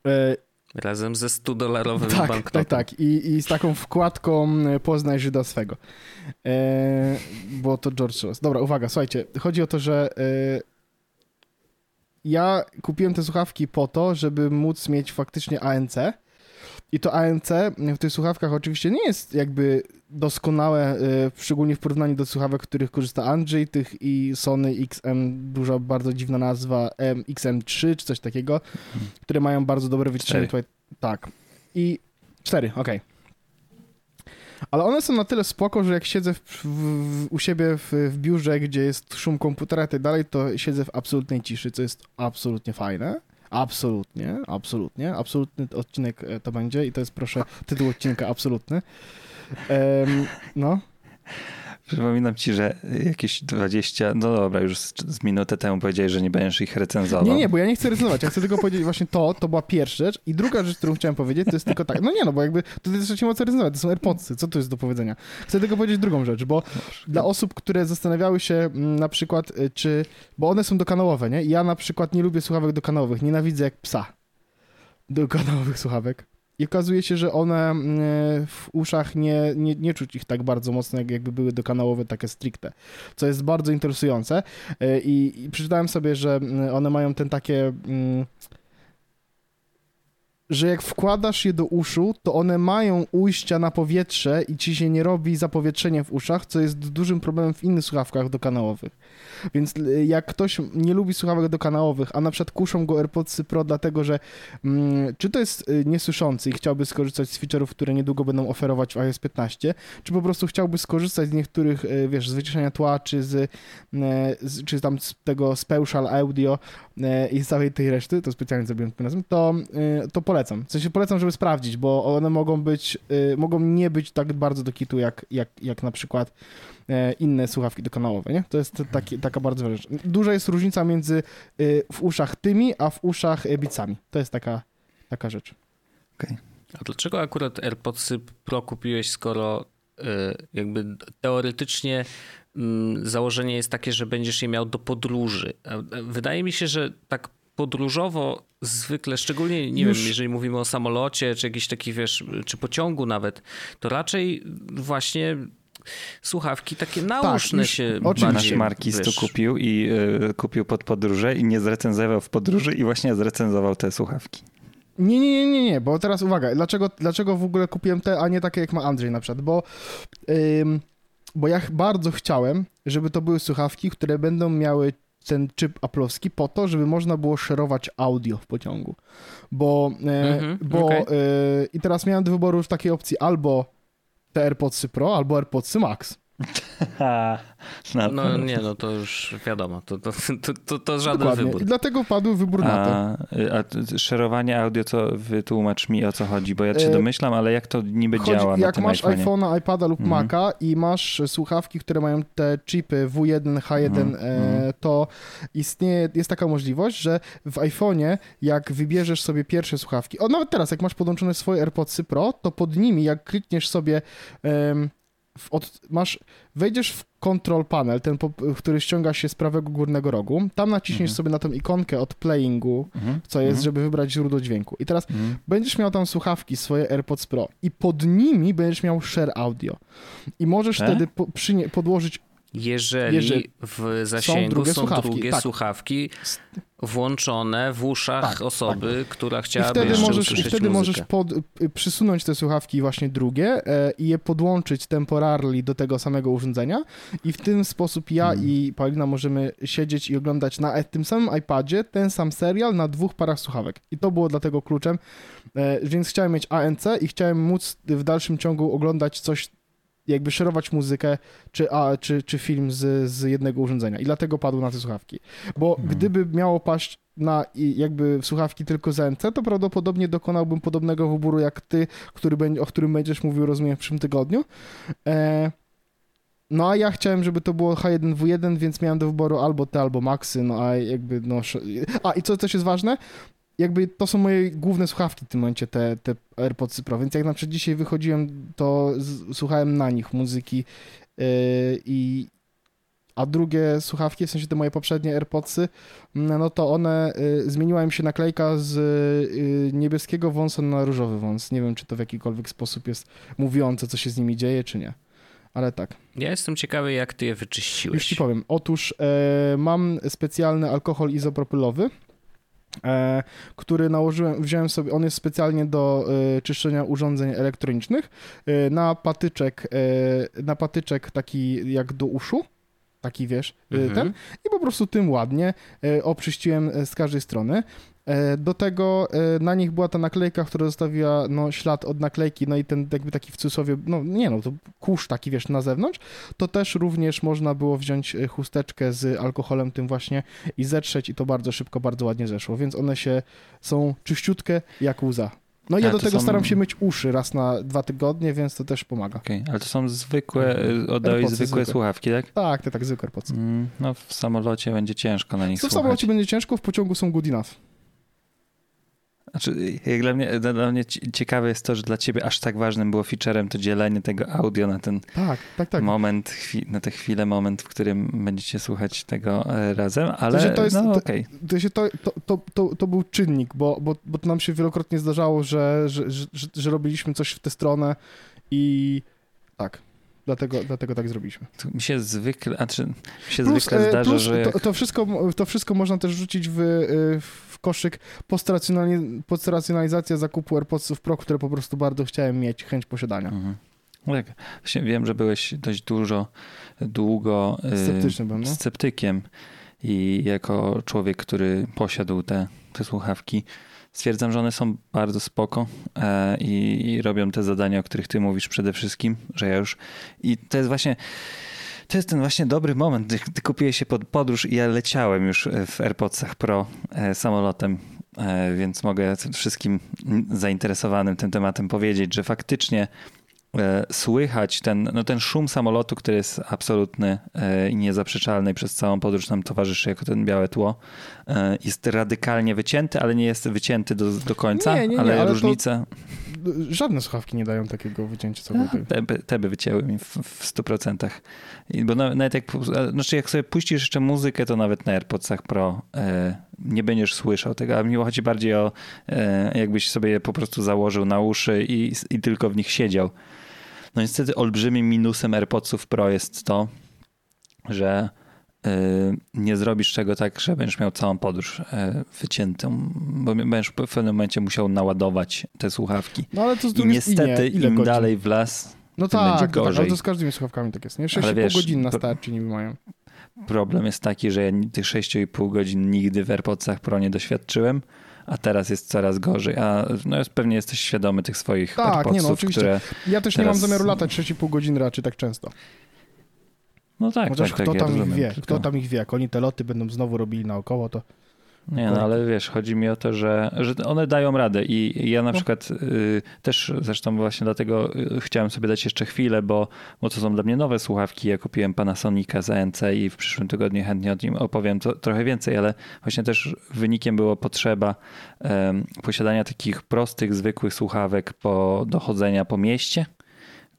Yy, Razem ze 100-dolarowym tak, banknotem. Tak, tak. I, I z taką wkładką Poznaj Żyda swego. bo to George Soros. Dobra, uwaga, słuchajcie. Chodzi o to, że ja kupiłem te słuchawki po to, żeby móc mieć faktycznie ANC, i to ANC w tych słuchawkach oczywiście nie jest jakby doskonałe, y, szczególnie w porównaniu do słuchawek, których korzysta Andrzej, tych i Sony XM, duża, bardzo dziwna nazwa, XM3 czy coś takiego, które mają bardzo dobre wyciszenie. Tak. I cztery, okej. Okay. Ale one są na tyle spoko, że jak siedzę w, w, u siebie w, w, biurze, gdzie jest szum komputera i tak dalej, to siedzę w absolutnej ciszy, co jest absolutnie fajne. Absolutnie, absolutnie. Absolutny odcinek e, to będzie i to jest proszę tytuł odcinka absolutny. Um, no. Przypominam ci, że jakieś 20, no dobra, już z, z minutę temu powiedziałeś, że nie będziesz ich recenzował. Nie, nie, bo ja nie chcę recenzować, ja chcę tylko powiedzieć właśnie to, to była pierwsza rzecz i druga rzecz, którą chciałem powiedzieć, to jest tylko tak, no nie no, bo jakby tutaj też nie ma co recenzować, to są AirPodsy, co tu jest do powiedzenia? Chcę tylko powiedzieć drugą rzecz, bo dla osób, które zastanawiały się mm, na przykład, y, czy, bo one są dokanałowe, nie? Ja na przykład nie lubię słuchawek dokanałowych, nienawidzę jak psa dokanałowych słuchawek. I okazuje się, że one mm, w uszach nie, nie, nie czuć ich tak bardzo mocno, jak jakby były dokanałowe takie stricte, co jest bardzo interesujące. E, I, i przeczytałem sobie, że mm, one mają ten takie mm, że jak wkładasz je do uszu, to one mają ujścia na powietrze i ci się nie robi zapowietrzenie w uszach, co jest dużym problemem w innych słuchawkach dokanałowych. Więc y, jak ktoś nie lubi słuchawek dokanałowych, a na przykład kuszą go AirPodsy Pro dlatego, że mm, czy to jest y, niesłyszący i chciałby skorzystać z feature'ów, które niedługo będą oferować w iOS 15, czy po prostu chciałby skorzystać z niektórych, y, wiesz, z wyciszenia tła, czy z, z czy tam z tego Spatial Audio i z całej tej reszty, to specjalnie zrobiłem tym razem, to, to polecam. W sensie polecam, żeby sprawdzić, bo one mogą być, mogą nie być tak bardzo do kitu, jak, jak, jak na przykład E, inne słuchawki dokanałowe, nie? To jest taki, taka bardzo ważna rzecz. Duża jest różnica między y, w uszach tymi, a w uszach y, bicami. To jest taka, taka rzecz. Okay. A dlaczego akurat AirPodsy Pro kupiłeś, skoro jakby teoretycznie mm, założenie jest takie, że będziesz je miał do podróży. Wydaje mi się, że tak podróżowo zwykle, szczególnie, nie Już... wiem, jeżeli mówimy o samolocie, czy jakiś taki, wiesz, czy pociągu nawet, to raczej właśnie słuchawki takie nauszne tak, się oczywiście. Nasz Markis to kupił i y, kupił pod podróże i nie zrecenzował w podróży i właśnie zrecenzował te słuchawki. Nie, nie, nie, nie, bo teraz uwaga, dlaczego, dlaczego w ogóle kupiłem te, a nie takie jak ma Andrzej na przykład, bo, ym, bo ja bardzo chciałem, żeby to były słuchawki, które będą miały ten chip aplowski po to, żeby można było szerować audio w pociągu. Bo, e, Mhm, bo okej. e, i teraz miałem do wyboru już takiej opcji albo te AirPodsy Pro, albo AirPodsy Max. Na No nie, no to już wiadomo, to, to, to, to, to żaden Dokładnie. wybór. I dlatego padł wybór na to. A, szerowanie audio, co wytłumacz mi o co chodzi, bo ja się E, domyślam, ale jak to niby Chodzi, działa na jak tym masz iPhone'a, iPada lub Mhm. Maca i masz słuchawki, które mają te chipy W1, H1, Mhm, e, mhm. to istnieje, jest taka możliwość, że w iPhone'ie, jak wybierzesz sobie pierwsze słuchawki, o nawet teraz, jak masz podłączone swoje AirPodsy Pro, to pod nimi, jak klikniesz sobie, od, masz, wejdziesz w control panel, ten, który ściąga się z prawego górnego rogu, tam naciśniesz Mhm. sobie na tą ikonkę od playingu, Mhm, co jest, mhm, żeby wybrać źródło dźwięku. I teraz mhm. będziesz miał tam słuchawki, swoje AirPods Pro i pod nimi będziesz miał share audio. I możesz E? wtedy po, podłożyć, Jeżeli, Jeżeli w zasięgu drugie są słuchawki, drugie tak. słuchawki włączone w uszach Tak, osoby, która i chciałaby wtedy jeszcze możesz, i usłyszeć wtedy muzykę. możesz pod, y, przysunąć te słuchawki właśnie drugie e, i je podłączyć temporarily do tego samego urządzenia i w ten sposób ja Hmm. i Paulina możemy siedzieć i oglądać na e- tym samym iPadzie ten sam serial na dwóch parach słuchawek. I to było dlatego kluczem, e, więc chciałem mieć ANC i chciałem móc w dalszym ciągu oglądać coś jakby szerować muzykę czy, a, czy, czy film z, z jednego urządzenia. I dlatego padł na te słuchawki. Bo Mhm. gdyby miało paść na jakby słuchawki tylko z ANC, to prawdopodobnie dokonałbym podobnego wyboru jak ty, który, będzie- o którym będziesz mówił, rozumiem, w przyszłym tygodniu. E, no a ja chciałem, żeby to było H1W1, więc miałem do wyboru albo te, albo Maxy, no a jakby no... A i co też jest ważne, jakby to są moje główne słuchawki w tym momencie, te, te AirPodsy Pro, więc jak na przykład dzisiaj wychodziłem, to z, słuchałem na nich muzyki yy, i a drugie słuchawki, w sensie te moje poprzednie AirPodsy, mm, no to one, y, zmieniła im się naklejka z y, niebieskiego wąsa na różowy wąs. Nie wiem, czy to w jakikolwiek sposób jest mówiące, co się z nimi dzieje, czy nie. Ale tak. Ja jestem ciekawy, jak ty je wyczyściłeś. Już ci powiem. Otóż e, mam specjalny alkohol izopropylowy, który nałożyłem, wziąłem sobie, on jest specjalnie do e, czyszczenia urządzeń elektronicznych, e, na patyczek, e, na patyczek taki jak do uszu, taki wiesz, e, Mhm. ten, i po prostu tym ładnie e, oczyściłem e, z każdej strony. E, Do tego e, na nich była ta naklejka, która zostawiła no, ślad od naklejki, no i ten jakby taki w cudzysłowie, no nie no, to kurz taki wiesz na zewnątrz, to też również można było wziąć e, chusteczkę z alkoholem tym właśnie i zetrzeć i to bardzo szybko, bardzo ładnie zeszło, więc one się są czyściutkie jak łza. No i ja Ale do tego są- staram się myć uszy raz na dwa tygodnie, więc to też pomaga. Okej, ale to są zwykłe, y, oddałeś zwykłe zwykłe. słuchawki, tak? Tak, te tak zwykłe Mm, No w samolocie będzie ciężko na nich Co w słuchać. samolocie będzie ciężko, w pociągu są good enough. Znaczy, jak dla mnie, dla mnie ci- ciekawe jest to, że dla ciebie aż tak ważnym było featurem to dzielenie tego audio na ten Tak, tak, tak. moment, chwi- na tę chwilę, moment, w którym będziecie słuchać tego e, razem, ale że to jest- no to- okej. To, się to, to, to, to, to był czynnik, bo, bo, bo to nam się wielokrotnie zdarzało, że, że, że, że, że robiliśmy coś w tę stronę i tak, dlatego, dlatego tak zrobiliśmy. To Mi się zwykle, a czy mi się Plus, zwykle e, zdarza, plus że jak... to, to, wszystko, to wszystko można też rzucić w, e, w koszyk postracjonali- postracjonalizacja zakupu AirPodsów Pro, które po prostu bardzo chciałem mieć, chęć posiadania. Mhm. Tak, właśnie wiem, że byłeś dość dużo, długo y, Sceptyczny byłem, no. sceptykiem i jako człowiek, który posiadł te, te słuchawki, stwierdzam, że one są bardzo spoko e, i, i robią te zadania, o których ty mówisz przede wszystkim, że ja już i to jest właśnie to jest ten właśnie dobry moment, gdy, gdy kupiłeś się pod podróż i ja leciałem już w AirPodsach Pro e, samolotem, e, więc mogę wszystkim zainteresowanym tym tematem powiedzieć, że faktycznie e, słychać ten, no ten szum samolotu, który jest absolutny e, i niezaprzeczalny i przez całą podróż nam towarzyszy jako ten białe tło, e, jest radykalnie wycięty, ale nie jest wycięty do, do końca, Nie, nie, nie, ale, ale to- różnica, Żadne słuchawki nie dają takiego wycięcia A, całkowitego. te, by- te by wycięły mi w, w 100%. I Bo na- nawet jak, znaczy jak sobie puścisz jeszcze muzykę, to nawet na AirPodsach Pro e, nie będziesz słyszał tego, a mi chodzi bardziej o e, jakbyś sobie je po prostu założył na uszy i, i tylko w nich siedział. No niestety olbrzymim minusem AirPodsów Pro jest to, że nie zrobisz czego tak, że będziesz miał całą podróż e, wyciętą, bo będziesz w pewnym momencie musiał naładować te słuchawki. No ale to z I niestety nie, ile im godzin? dalej w las, No tym tak, będzie tak, ale gorzej. to z każdymi słuchawkami tak jest. Nie? Ale 6,5 wiesz, godzin na starcie niby mają. problem jest taki, że ja tych 6,5 godzin nigdy w AirPodsach Pro nie doświadczyłem, a teraz jest coraz gorzej. A no pewnie jesteś świadomy tych swoich Tak, nie no, AirPodsów, oczywiście. które... Ja też nie mam Teraz- zamiaru latać 6,5 godzin raczej tak często. No tak, Chociaż tak, kto tak, ja tam ich rozumiem. wie, Tylko- kto tam ich wie, jak oni te loty będą znowu robili naokoło, to Nie, no ale wiesz, chodzi mi o to, że, że one dają radę i ja na No. przykład y, też zresztą właśnie dlatego y, chciałem sobie dać jeszcze chwilę, bo, bo to są dla mnie nowe słuchawki. Ja kupiłem Panasonica z ANC i w przyszłym tygodniu chętnie o nim opowiem to, trochę więcej, ale właśnie też wynikiem było potrzeba em, posiadania takich prostych, zwykłych słuchawek po, do chodzenia po mieście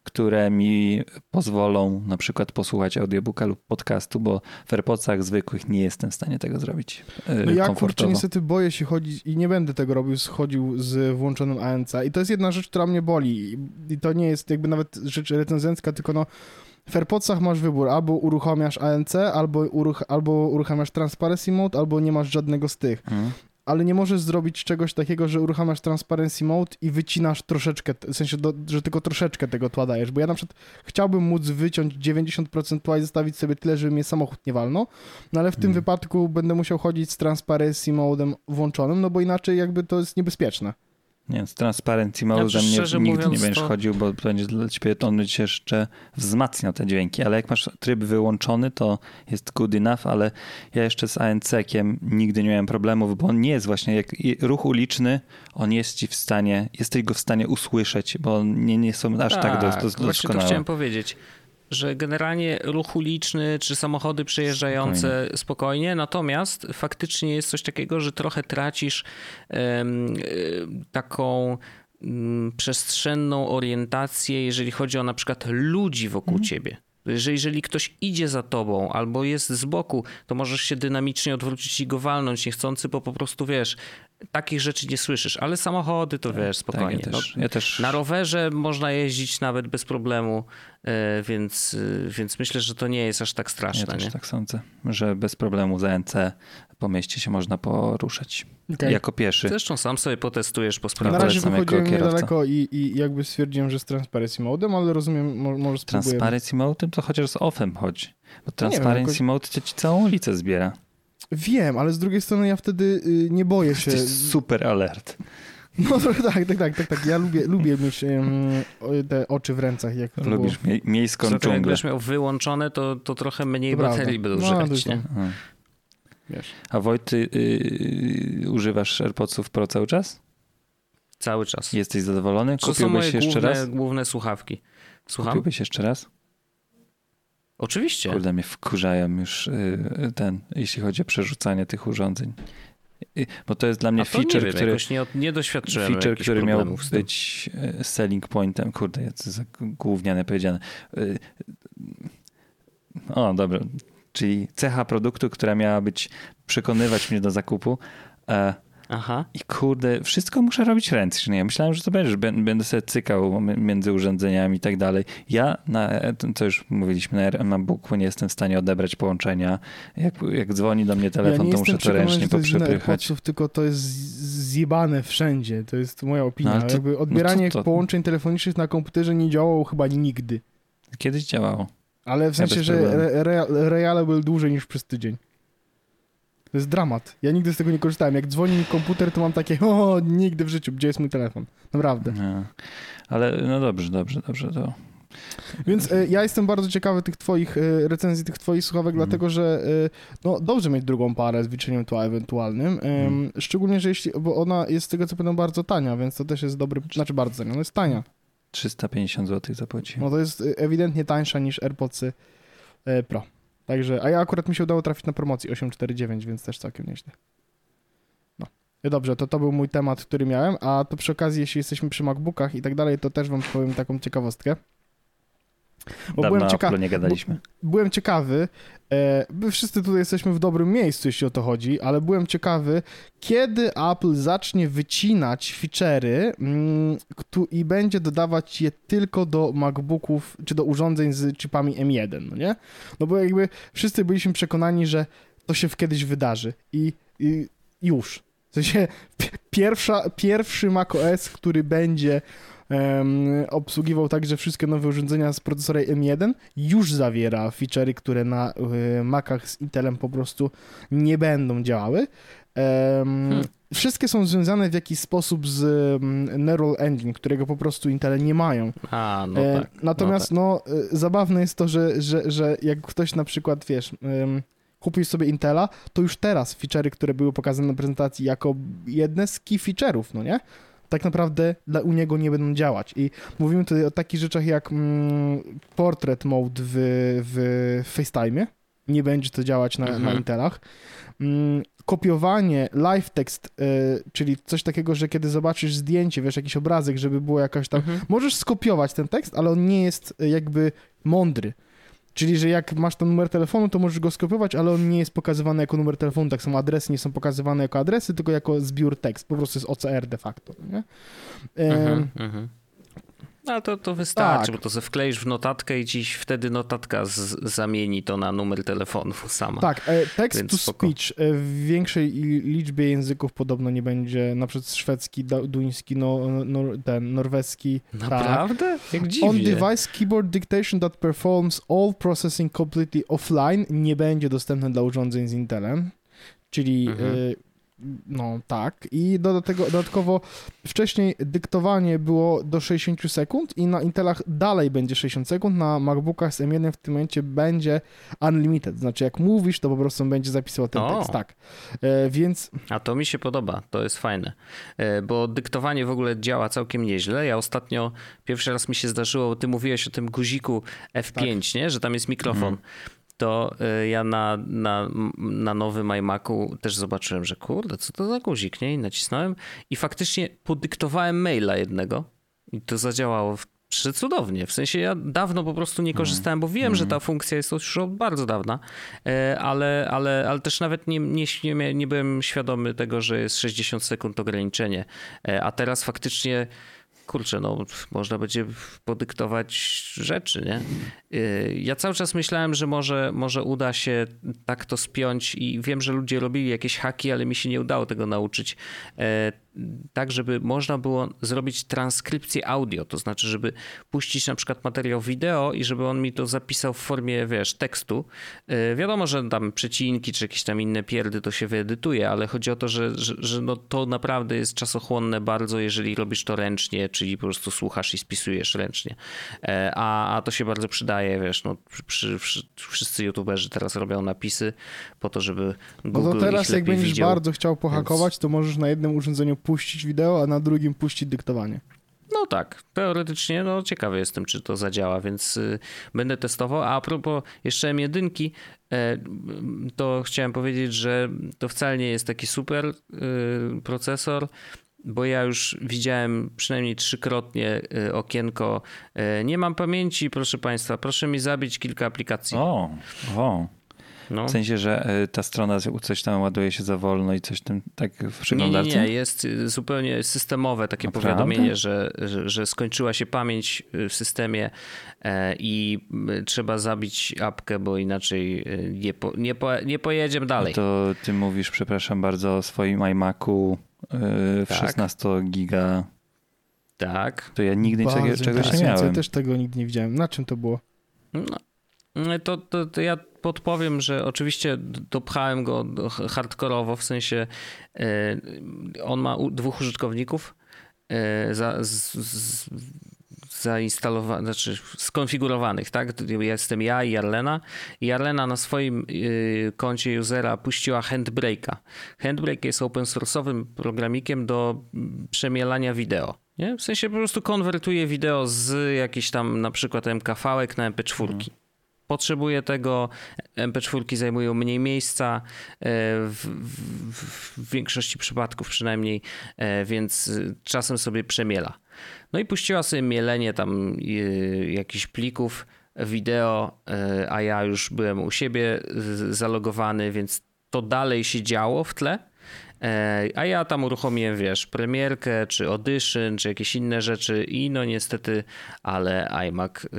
które mi pozwolą na przykład posłuchać audiobooka lub podcastu, bo w AirPodsach zwykłych nie jestem w stanie tego zrobić No yy, ja kurczę niestety boję się chodzić i nie będę tego robił, schodził z włączonym ANC i to jest jedna rzecz, która mnie boli I- i to nie jest jakby nawet rzecz recenzencka, tylko no w AirPodsach masz wybór, albo uruchamiasz ANC, albo, uruch albo uruchamiasz Transparency Mode, albo nie masz żadnego z tych. Mhm. Ale nie możesz zrobić czegoś takiego, że uruchamiasz Transparency Mode i wycinasz troszeczkę, w sensie, do, że tylko troszeczkę tego tła dajesz, bo ja na przykład chciałbym móc wyciąć 90% tła i zostawić sobie tyle, żeby mnie samochód nie walnął, no ale w tym Mhm. wypadku będę musiał chodzić z Transparency Modem włączonym, no bo inaczej jakby to jest niebezpieczne. Nie, z Transparency Znaczy, Mode szczerze nie, nigdy nie mówiąc, będziesz to- chodził, bo będzie dla ciebie, on będzie jeszcze wzmacniał te dźwięki, ale jak masz tryb wyłączony, to jest good enough, ale ja jeszcze z ANC-kiem nigdy nie miałem problemów, bo on nie jest właśnie, jak ruch uliczny, on jest ci w stanie, jesteś go w stanie usłyszeć, bo nie, nie są aż tak, do, do, właśnie to doskonałe. chciałem powiedzieć, że generalnie ruch uliczny czy samochody przejeżdżające spokojnie, natomiast faktycznie jest coś takiego, że trochę tracisz y, taką mm, przestrzenną orientację, jeżeli chodzi o na przykład ludzi wokół Mhm. ciebie. Że jeżeli ktoś idzie za tobą albo jest z boku, to możesz się dynamicznie odwrócić i go walnąć niechcący, bo po prostu wiesz, takich rzeczy nie słyszysz. Ale samochody to wiesz, spokojnie. Tak, ja No, też, ja też na rowerze można jeździć nawet bez problemu, e, więc, e, więc myślę, że to nie jest aż tak Ja straszne. też nie? tak sądzę, że bez problemu za ANC po mieście się można poruszać. Okej. Jako pieszy. Zresztą sam sobie potestujesz po Na sprawie. razie polecam jako wychodziłem niedaleko i, i jakby stwierdziłem, że z Transparency Modem, ale rozumiem, mo, może spróbuję. Transparency Mode to chociaż z offem chodzi. Bo wiem, Transparency jakoś- Mode ci całą ulicę zbiera. Wiem, ale z drugiej strony ja wtedy y, nie boję się. To jest super alert. No tak, tak, tak, tak, tak. Ja lubię, lubię mieć o- te oczy w rękach, jak to było. Lubisz mie- miejską Co to dżunglę. jakbyś miał wyłączone, to, to trochę mniej To baterii będą No, nie? Wiesz. A Wojt, ty yy, używasz AirPodsów Pro cały czas? Cały czas. Jesteś zadowolony? To są moje Kupiłbyś jeszcze główne, raz? główne słuchawki. Słucham? Kupiłbyś jeszcze raz? Oczywiście. Kurde, mnie wkurzają już yy, ten, jeśli chodzi o przerzucanie tych urządzeń. Yy, Bo to jest dla mnie A to nie feature, wiem, który... nie, nie doświadczyłem feature, który miał być selling pointem. Kurde, jest za gówniane powiedziane. O, dobra. Czyli cecha produktu, która miała być przekonywać mnie do zakupu. E, Aha. I kurde, wszystko muszę robić ręcznie. Myślałem, że to będzie, że bę- będę sobie cykał między urządzeniami i tak dalej. Ja, na, to już mówiliśmy, na MacBooku nie jestem w stanie odebrać połączenia. Jak, jak dzwoni do mnie ja telefon, nie to muszę to ręcznie poprzepychać. Tylko to jest zjebane wszędzie. To jest moja opinia. No, to- jakby odbieranie no to- to- połączeń telefonicznych na komputerze nie działało chyba nigdy. Kiedyś działało. Ale w sensie, bez że re, re, reale był dłużej niż przez tydzień. To jest dramat. Ja nigdy z tego nie korzystałem. Jak dzwoni mi komputer, to mam takie, o, nigdy w życiu, gdzie jest mój telefon? Naprawdę. Nie. Ale no dobrze, dobrze, dobrze. To Więc e, ja jestem bardzo ciekawy tych twoich e, recenzji, tych twoich słuchawek, Mhm. dlatego że e, no, dobrze mieć drugą parę z wyciniem tła ewentualnym. Mhm. Szczególnie, że jeśli, bo ona jest z tego co pamiętam bardzo tania, więc to też jest dobry, znaczy bardzo tania, ona jest tania. 350 zł zapłaciłem. No to jest e, ewidentnie tańsza niż AirPodsy Pro. Także, a ja akurat mi się udało trafić na promocji 849, więc też całkiem nieźle. No. E, Dobrze, to to był mój temat, który miałem, a to przy okazji, jeśli jesteśmy przy MacBookach i tak dalej, to też wam powiem taką ciekawostkę. Bo Dawno byłem, o cieka- Apple nie gadaliśmy. byłem ciekawy, e, my wszyscy tutaj jesteśmy w dobrym miejscu, jeśli o to chodzi, ale byłem ciekawy, kiedy Apple zacznie wycinać feature'y mm, i będzie dodawać je tylko do MacBooków, czy do urządzeń z chipami M1, no nie? No bo jakby wszyscy byliśmy przekonani, że to się kiedyś wydarzy i, i już. W sensie pi- pierwsza, pierwszy macOS, który będzie um, obsługiwał także wszystkie nowe urządzenia z procesora M1, już zawiera feature'y, które na y, Macach z Intelem po prostu nie będą działały. Um, hmm. Wszystkie są związane w jakiś sposób z um, Neural Engine, którego po prostu Intele nie mają. A, no e, tak. Natomiast no, tak. no, zabawne jest to, że, że, że jak ktoś na przykład, wiesz, um, kupił sobie Intela, to już teraz feature'y, które były pokazane na prezentacji jako jedne z key feature'ów, no nie? Tak naprawdę dla, u niego nie będą działać. I mówimy tutaj o takich rzeczach jak mm, portrait mode w, w FaceTime. Nie będzie to działać na, mhm. na Intelach. Mm, kopiowanie live text, y, czyli coś takiego, że kiedy zobaczysz zdjęcie, wiesz, jakiś obrazek, żeby było jakaś tam... Mhm. Możesz skopiować ten tekst, ale on nie jest y, jakby mądry. Czyli, że jak masz ten numer telefonu, to możesz go skopiować, ale on nie jest pokazywany jako numer telefonu. Tak samo adresy nie są pokazywane jako adresy, tylko jako zbiór tekst. Po prostu jest OCR de facto. Nie? Mhm, mhm. No to, to wystarczy, tak. bo to se wkleisz w notatkę i ci wtedy notatka z, zamieni to na numer telefonu sama. Tak, e, text Więc to spoko. speech e, w większej liczbie języków podobno nie będzie, na przykład szwedzki, duński, no, no, ten norweski. Tak. Naprawdę? Tak. Jak dziwnie. On-device keyboard dictation that performs all processing completely offline nie będzie dostępne dla urządzeń z Intelem. Czyli mhm. y, no tak. I do tego, dodatkowo wcześniej dyktowanie było do 60 sekund i na Intelach dalej będzie 60 sekund, na MacBookach z M1 w tym momencie będzie unlimited. Znaczy jak mówisz, to po prostu będzie zapisywał ten o. tekst. Tak. E, więc... A to mi się podoba, to jest fajne. E, bo dyktowanie w ogóle działa całkiem nieźle. Ja ostatnio pierwszy raz mi się zdarzyło, ty mówiłeś o tym guziku F5, tak. nie? Że tam jest mikrofon. Mhm to y, ja na, na, na nowym iMacu też zobaczyłem, że kurde, co to za guzik, nie? I nacisnąłem i faktycznie podyktowałem maila jednego i to zadziałało cudownie. W sensie ja dawno po prostu nie korzystałem, bo wiem, mm. że ta funkcja jest już od bardzo dawna, e, ale, ale, ale też nawet nie, nie, nie, nie byłem świadomy tego, że jest 60 sekund ograniczenie. E, a teraz faktycznie kurczę, no można będzie podyktować rzeczy, nie? Y, ja cały czas myślałem, że może, może uda się tak to spiąć i wiem, że ludzie robili jakieś haki, ale mi się nie udało tego nauczyć. Tak, żeby można było zrobić transkrypcję audio, to znaczy, żeby puścić na przykład materiał wideo i żeby on mi to zapisał w formie, wiesz, tekstu. E, wiadomo, że tam przecinki czy jakieś tam inne pierdy to się wyedytuje, ale chodzi o to, że, że, że no to naprawdę jest czasochłonne bardzo, jeżeli robisz to ręcznie, czyli po prostu słuchasz i spisujesz ręcznie. E, a, a to się bardzo przydaje, wiesz, no przy, przy, wszyscy youtuberzy teraz robią napisy po to, żeby Google No to teraz jak będziesz widział, bardzo chciał pohakować, więc... to możesz na jednym urządzeniu puścić wideo, a na drugim puścić dyktowanie. No tak, teoretycznie no ciekawy jestem, czy to zadziała, więc y, będę testował. A, a propos jeszcze M1, e, to chciałem powiedzieć, że to wcale nie jest taki super y, procesor, bo ja już widziałem przynajmniej trzykrotnie y, okienko. Nie mam pamięci, proszę Państwa, proszę mi zabić kilka aplikacji. O, o. No. W sensie, że e, ta strona coś tam ładuje się za wolno i coś tam tak w przeglądarce? Nie, nie, nie. jest y, zupełnie systemowe takie Naprawdę? powiadomienie, że, że, że, skończyła się pamięć y, w systemie e, i trzeba zabić apkę, bo inaczej nie, po, nie, po, nie pojedziemy dalej. No to ty mówisz, przepraszam bardzo, o swoim iMacu w tak. 16 giga. Tak. To ja nigdy Bardzo czegoś nie miałem. Ja też tego nigdy nie widziałem. Na czym to było? No, to, to, to ja podpowiem, że oczywiście dopchałem go hardkorowo, w sensie e, on ma dwóch użytkowników e, za, z, z, zainstalowanych, znaczy skonfigurowanych, tak? Jestem ja i Jarlena. I Jarlena na swoim e, koncie usera puściła Handbrake'a. Handbrake jest open source'owym programikiem do przemielania wideo. Nie? W sensie po prostu konwertuje wideo z jakichś tam na przykład MKV na MP4. Hmm potrzebuje tego. MP4 zajmują mniej miejsca e, w, w, w, większości przypadków przynajmniej, e, więc czasem sobie przemiela. No i puściła sobie mielenie tam e, jakichś plików wideo, a ja już byłem u siebie zalogowany, więc to dalej się działo w tle. A ja tam uruchomiłem, wiesz, premierkę, czy audition, czy jakieś inne rzeczy i no niestety, ale iMac y,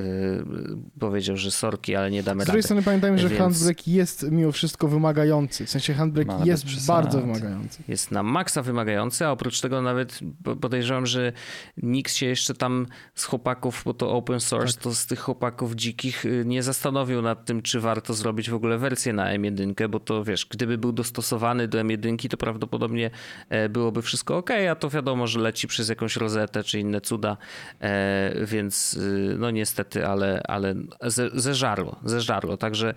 powiedział, że sorki, ale nie damy Z drugiej rady. strony pamiętajmy, że Więc- handbrake jest mimo wszystko wymagający. W sensie handbrake ale jest bardzo wymagający. Jest na maksa wymagający, a oprócz tego nawet po- podejrzewam, że nikt się jeszcze tam z chłopaków, bo to open source, Tak. to z tych chłopaków dzikich y, nie zastanowił nad tym, czy warto zrobić w ogóle wersję na M1, bo to wiesz, gdyby był dostosowany do M1, to prawdopodobnie e, byłoby wszystko ok, a to wiadomo, że leci przez jakąś rozetę czy inne cuda, e, więc y, no niestety, ale, ale ze, zeżarło, zeżarło, także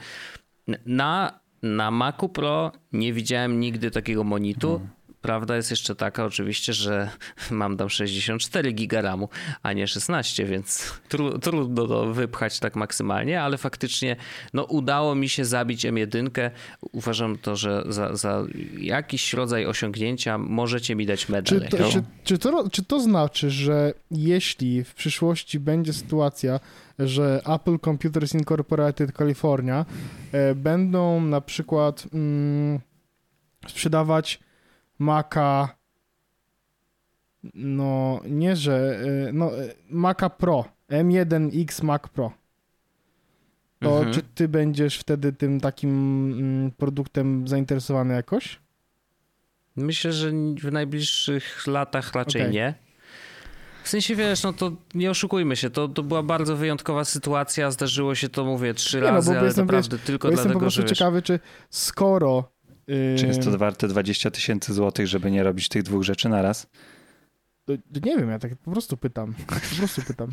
na, na Macu Pro nie widziałem nigdy takiego monitu. Prawda jest jeszcze taka oczywiście, że mam tam 64 giga RAMu, a nie 16, więc tru, trudno to wypchać tak maksymalnie, ale faktycznie no, udało mi się zabić M1. Uważam to, że za, za jakiś rodzaj osiągnięcia możecie mi dać medal. Czy to, czy, czy, to, czy to znaczy, że jeśli w przyszłości będzie sytuacja, że Apple Computers Incorporated California e, będą na przykład mm, sprzedawać Maca no nie, że e, no e, Maca Pro M1X Mac Pro to Mhm. czy ty będziesz wtedy tym takim mm, produktem zainteresowany jakoś? Myślę, że w najbliższych latach raczej Okej. nie. W sensie wiesz, no to nie oszukujmy się, to, to była bardzo wyjątkowa sytuacja, zdarzyło się to, mówię, trzy Nie no, razy, bo ale jestem, naprawdę tylko Bo jestem dlatego, po prostu że wiesz, ciekawy, czy skoro. Yy, Czy jest to warte 20 tysięcy złotych, żeby nie robić tych dwóch rzeczy naraz? to- Nie wiem, ja tak po prostu pytam. Po prostu pytam.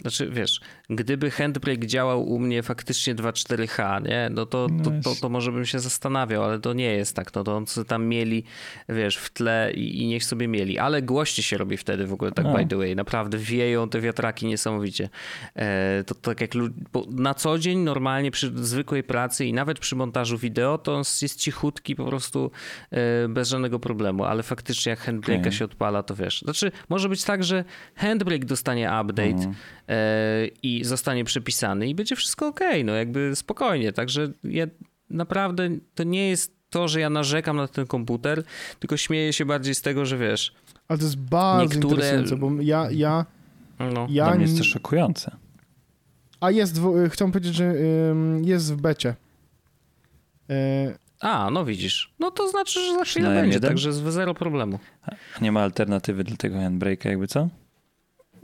Znaczy, wiesz, gdyby handbrake działał u mnie faktycznie 2.4H, nie? No to, No to, to, to może bym się zastanawiał, ale to nie jest tak. No to on tam mieli, wiesz, w tle i, i niech sobie mieli. Ale głośniej się robi wtedy w ogóle, tak A. by the way. Naprawdę wieją te wiatraki niesamowicie. E, to tak jak bo na co dzień normalnie przy zwykłej pracy i nawet przy montażu wideo, to on jest cichutki po prostu e, bez żadnego problemu, ale faktycznie jak handbrake'a Okej. się odpala, to wiesz. Znaczy, może być tak, że handbrake dostanie update, Mhm. e, i zostanie przepisany i będzie wszystko ok, no jakby spokojnie. Także ja naprawdę to nie jest to, że ja narzekam na ten komputer, tylko śmieję się bardziej z tego, że wiesz, Ale to jest bardzo Niektóre- interesujące, bo ja. ja, no, ja Dla mnie jest to szokujące. a jest, w, y, chciałem powiedzieć, że jest w becie. Y, a, no widzisz, no to znaczy, że za chwilę będzie, M1? także z zero problemu. A Nie ma alternatywy dla tego handbrake'a jakby co?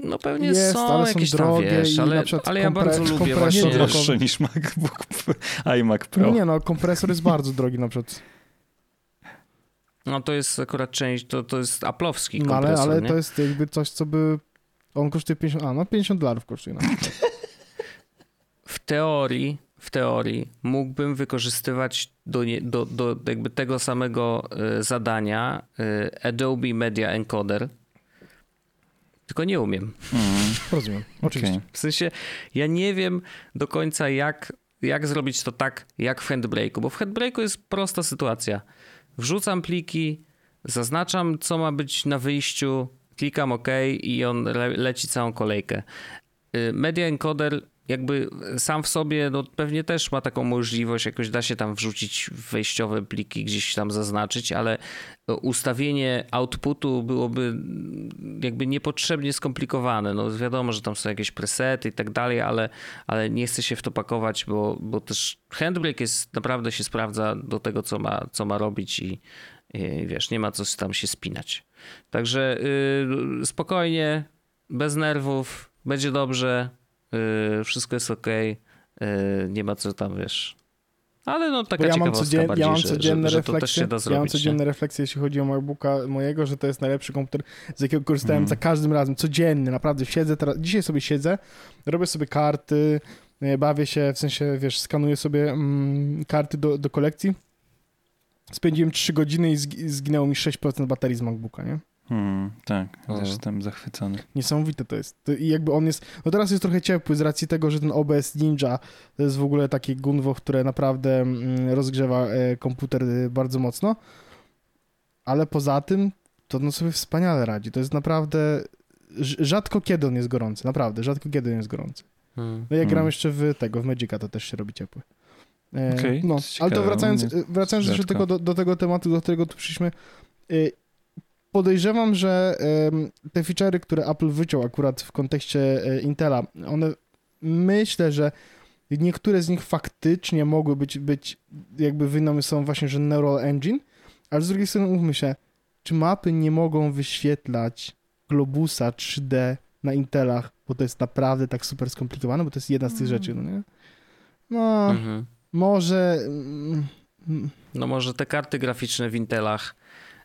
No pewnie Jest, są ale są jakieś drogie tam, wiesz, i ale, na przykład ale ja bardzo lubię kompresor właśnie... Droższe niż MacBook iMac Pro. no nie no, kompresor jest bardzo drogi na przykład. No to jest akurat część, to, to jest aplowski No, ale, kompresor, ale nie? to jest jakby coś, co by. On kosztuje 50. A, no 50 dolarów kosztuje. No. w teorii, w teorii mógłbym wykorzystywać do, nie, do, do jakby tego samego e, zadania e, Adobe Media Encoder, tylko nie umiem. Mm, Rozumiem, oczywiście. okej. W sensie ja nie wiem do końca jak, jak zrobić to tak jak w Handbrake'u, bo w Handbrake'u jest prosta sytuacja. Wrzucam pliki, zaznaczam co ma być na wyjściu, klikam OK i on le leci całą kolejkę. Y, Media Encoder jakby sam w sobie no pewnie też ma taką możliwość, jakoś da się tam wrzucić wejściowe pliki, gdzieś tam zaznaczyć, ale ustawienie outputu byłoby jakby niepotrzebnie skomplikowane. No wiadomo, że tam są jakieś presety i tak dalej, ale, ale nie chcę się w to pakować, bo, bo też handbrake jest, naprawdę się sprawdza do tego, co ma, co ma robić i, i wiesz, nie ma co tam się spinać. Także yy, spokojnie, bez nerwów, będzie dobrze, yy, wszystko jest ok, yy, nie ma co tam, wiesz... Ale no taka Bo ja mam, codzien, bardziej, ja mam codzienne że, że to też refleksje. się da ja zrobić. mam nie? codzienne refleksje, jeśli chodzi o MacBooka mojego, że to jest najlepszy komputer, z jakiego korzystałem Mhm. za każdym razem. Codzienny, naprawdę siedzę teraz. Dzisiaj sobie siedzę, robię sobie karty, e, bawię się, w sensie, wiesz, skanuję sobie mm, karty do, do kolekcji. Spędziłem 3 godziny i zg- zginęło mi 6% baterii z MacBooka, nie? Mm, tak, jestem zachwycony. Niesamowite to jest. I jakby on jest. No teraz jest trochę ciepły z racji tego, że ten OBS Ninja to jest w ogóle takie gunwo, które naprawdę mm, rozgrzewa e, komputer e, bardzo mocno. Ale poza tym, to no sobie wspaniale radzi. To jest naprawdę. Rzadko kiedy on jest gorący, naprawdę, rzadko kiedy on jest gorący. Hmm. No jak gram Hmm. jeszcze w tego, w Magica, to też się robi ciepły. E, Okej, no, to ale to wracając, mnie wracając jeszcze tylko do, do tego tematu, do którego tu przyszliśmy, y, podejrzewam, że te feature'y, które Apple wyciął akurat w kontekście e, Intela, one myślę, że niektóre z nich faktycznie mogły być, być jakby wynomy są właśnie, że Neural Engine, ale z drugiej strony umówmy się, czy mapy nie mogą wyświetlać globusa 3D na Intelach, bo to jest naprawdę tak super skomplikowane, bo to jest jedna z tych rzeczy, no nie? No, Mhm. może... mm, mm, No może te karty graficzne w Intelach,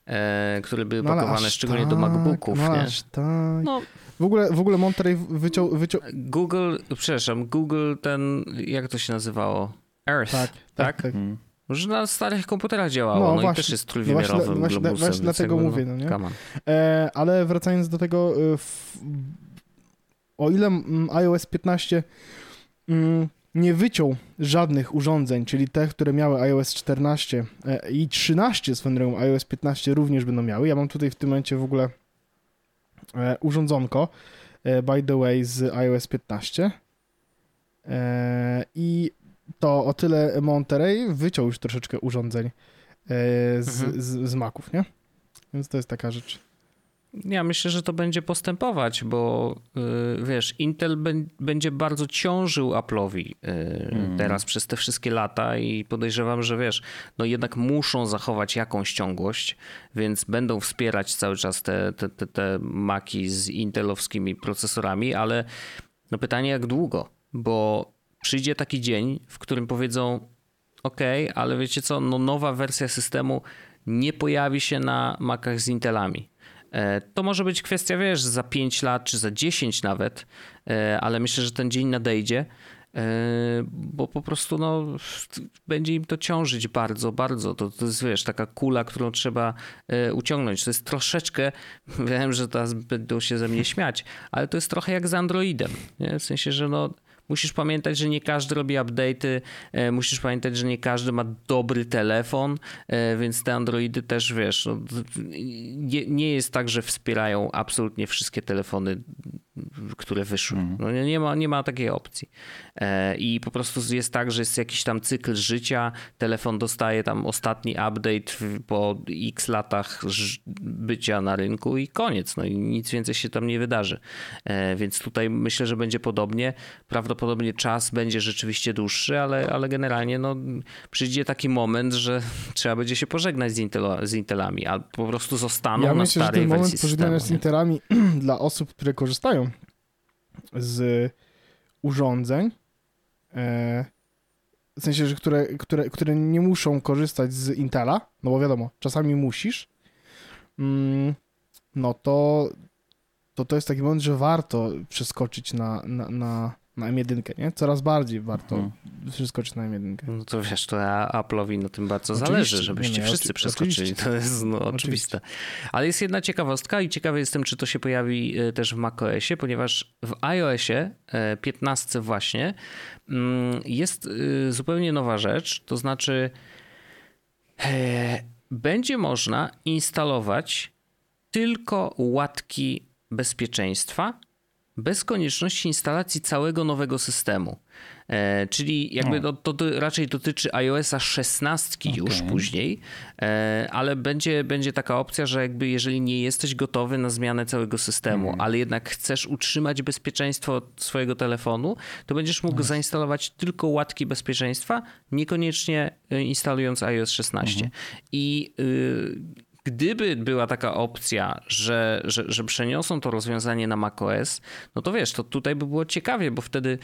e, które były no pakowane szczególnie do tak, MacBooków, no nie? aż tak. No, W ogóle, w ogóle Monterey wyciął, wyciął... Google, przepraszam, Google ten, jak to się nazywało? Earth, Tak, tak? tak, tak. Mm. Może na starych komputerach działało, No no, właśnie, i też jest no właśnie- trójwymiarowym właśnie- globusem. właśnie dlatego jakby, mówię, no nie? come on. E, ale wracając do tego, e, w, o ile mm, iOS 15 mm, nie wyciął żadnych urządzeń, czyli te, które miały iOS 14 e, i 13 swoją drogą, iOS 15 również będą miały. Ja mam tutaj w tym momencie w ogóle e, urządzonko, e, by the way, z iOS 15 e, i to o tyle Monterey wyciął już troszeczkę urządzeń z, Mhm. z, z Maców, nie? Więc to jest taka rzecz. Ja myślę, że to będzie postępować, bo y, wiesz, Intel bę- będzie bardzo ciążył Apple'owi y, Mm. teraz przez te wszystkie lata i podejrzewam, że wiesz, no jednak muszą zachować jakąś ciągłość, więc będą wspierać cały czas te, te, te, te maki z intelowskimi procesorami, ale no pytanie jak długo, bo przyjdzie taki dzień, w którym powiedzą OK, ale wiecie co, no nowa wersja systemu nie pojawi się na Macach z Intelami. E, To może być kwestia, wiesz, za 5 lat czy za 10 nawet, e, ale myślę, że ten dzień nadejdzie, e, bo po prostu no, będzie im to ciążyć bardzo, bardzo. To, to jest, wiesz, taka kula, którą trzeba uciągnąć. To jest troszeczkę, wiem, że teraz będą się ze mnie śmiać, ale to jest trochę jak z Androidem. Nie? W sensie, że no, Musisz pamiętać, że nie każdy robi update'y, e, musisz pamiętać, że nie każdy ma dobry telefon, e, więc te Androidy też, wiesz, no, nie, nie jest tak, że wspierają absolutnie wszystkie telefony, które wyszły. No, nie, ma, nie ma takiej opcji. E, I po prostu jest tak, że jest jakiś tam cykl życia, telefon dostaje tam ostatni update po x latach bycia na rynku i koniec. No i nic więcej się tam nie wydarzy. E, Więc tutaj myślę, że będzie podobnie. Prawdopodobnie czas będzie rzeczywiście dłuższy, ale, ale generalnie no, przyjdzie taki moment, że trzeba będzie się pożegnać z, Intelo, z Intelami, a po prostu zostaną Ja na myślę, że starej ten moment wersji pożegnania systemu. z nie? Interami dla osób, które korzystają z urządzeń, e, w sensie, że które, które, które nie muszą korzystać z Intela, no bo wiadomo, czasami musisz, mm, no to, to to jest taki moment, że warto przeskoczyć na, na, na, na M1, nie? Coraz bardziej warto Mhm. przeskoczyć na M1. No to wiesz, to Apple'owi na tym bardzo Oczywiście, zależy, nie żebyście no, ja wszyscy oczy- przeskoczyli. oczywiście. To jest no, Oczywiście. oczywiste. Ale jest jedna ciekawostka i ciekawy jestem, czy to się pojawi e, też w macOSie, ponieważ w iOSie e, 15 właśnie mm, jest e, zupełnie nowa rzecz, to znaczy e, będzie można instalować tylko łatki bezpieczeństwa bez konieczności instalacji całego nowego systemu. E, czyli jakby O. to, to raczej dotyczy iOSa 16 już Okej. później, e, ale będzie, będzie taka opcja, że jakby jeżeli nie jesteś gotowy na zmianę całego systemu, ale jednak chcesz utrzymać bezpieczeństwo swojego telefonu, to będziesz mógł zainstalować tylko łatki bezpieczeństwa, niekoniecznie e, instalując iOS 16. I y, gdyby była taka opcja, że, że, że przeniosą to rozwiązanie na macOS, no to wiesz, to tutaj by było ciekawie, bo wtedy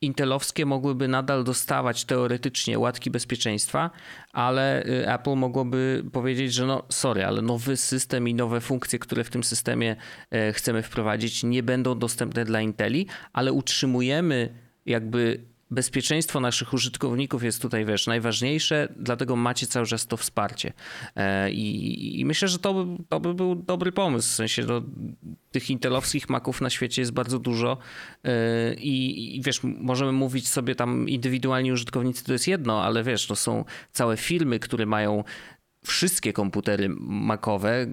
intelowskie mogłyby nadal dostawać teoretycznie łatki bezpieczeństwa, ale y, Apple mogłoby powiedzieć, że no sorry, ale nowy system i nowe funkcje, które w tym systemie e, chcemy wprowadzić nie będą dostępne dla Inteli, ale utrzymujemy jakby bezpieczeństwo naszych użytkowników jest tutaj, wiesz, najważniejsze, dlatego macie cały czas to wsparcie. E, I, i myślę, że to to by był dobry pomysł. W sensie no, tych intelowskich maków na świecie jest bardzo dużo e, i, i wiesz, możemy mówić sobie tam indywidualni użytkownicy to jest jedno, ale wiesz, to są całe firmy, które mają wszystkie komputery makowe,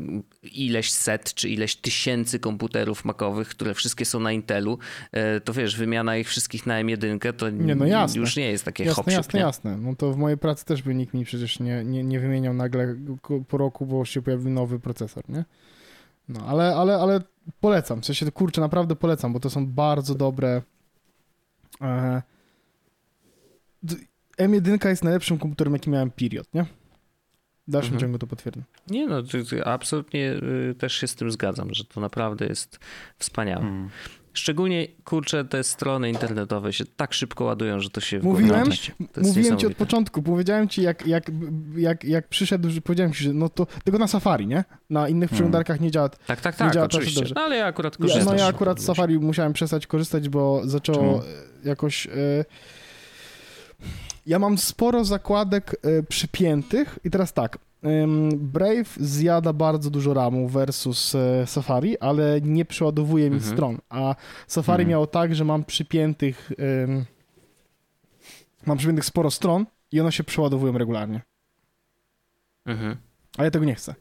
ileś set czy ileś tysięcy komputerów makowych, które wszystkie są na Intelu, e, to wiesz, wymiana ich wszystkich na M1 to Nie, no jasne. już nie jest takie Jasne, hopsiup, jasne, nie? jasne. No to w mojej pracy też by nikt mi przecież nie, nie, nie wymieniał nagle po roku, bo się pojawił nowy procesor, nie? No, ale, ale, ale polecam, w sensie, kurczę, naprawdę polecam, bo to są bardzo dobre... E, d- M1 jest najlepszym komputerem, jaki miałem period, nie? W dalszym Mhm. ciągu to potwierdzę. Nie no, absolutnie y, też się z tym zgadzam, że to naprawdę jest wspaniałe. Mm. Szczególnie, kurczę, te strony internetowe się tak szybko ładują, że to się Mówiłem. To Mówiłem ci od początku, powiedziałem ci, jak, jak, jak, jak przyszedł, że powiedziałem ci, że no to tylko na Safari, nie? Na innych Hmm. przeglądarkach nie działa. Tak, tak, nie tak, działa to oczywiście. dobrze. No ale ja akurat Ja, korzystam. no ja akurat z. Safari musiałem przestać korzystać, bo zaczęło Czemu? jakoś... E, ja mam sporo zakładek e, przypiętych i teraz tak, Brave zjada bardzo dużo RAMu versus e, Safari, ale nie przeładowuje mi Mhm. stron, a Safari Mhm. miało tak, że mam przypiętych ym, mam przypiętych sporo stron i one się przeładowują regularnie, Mhm. a ja tego nie chcę.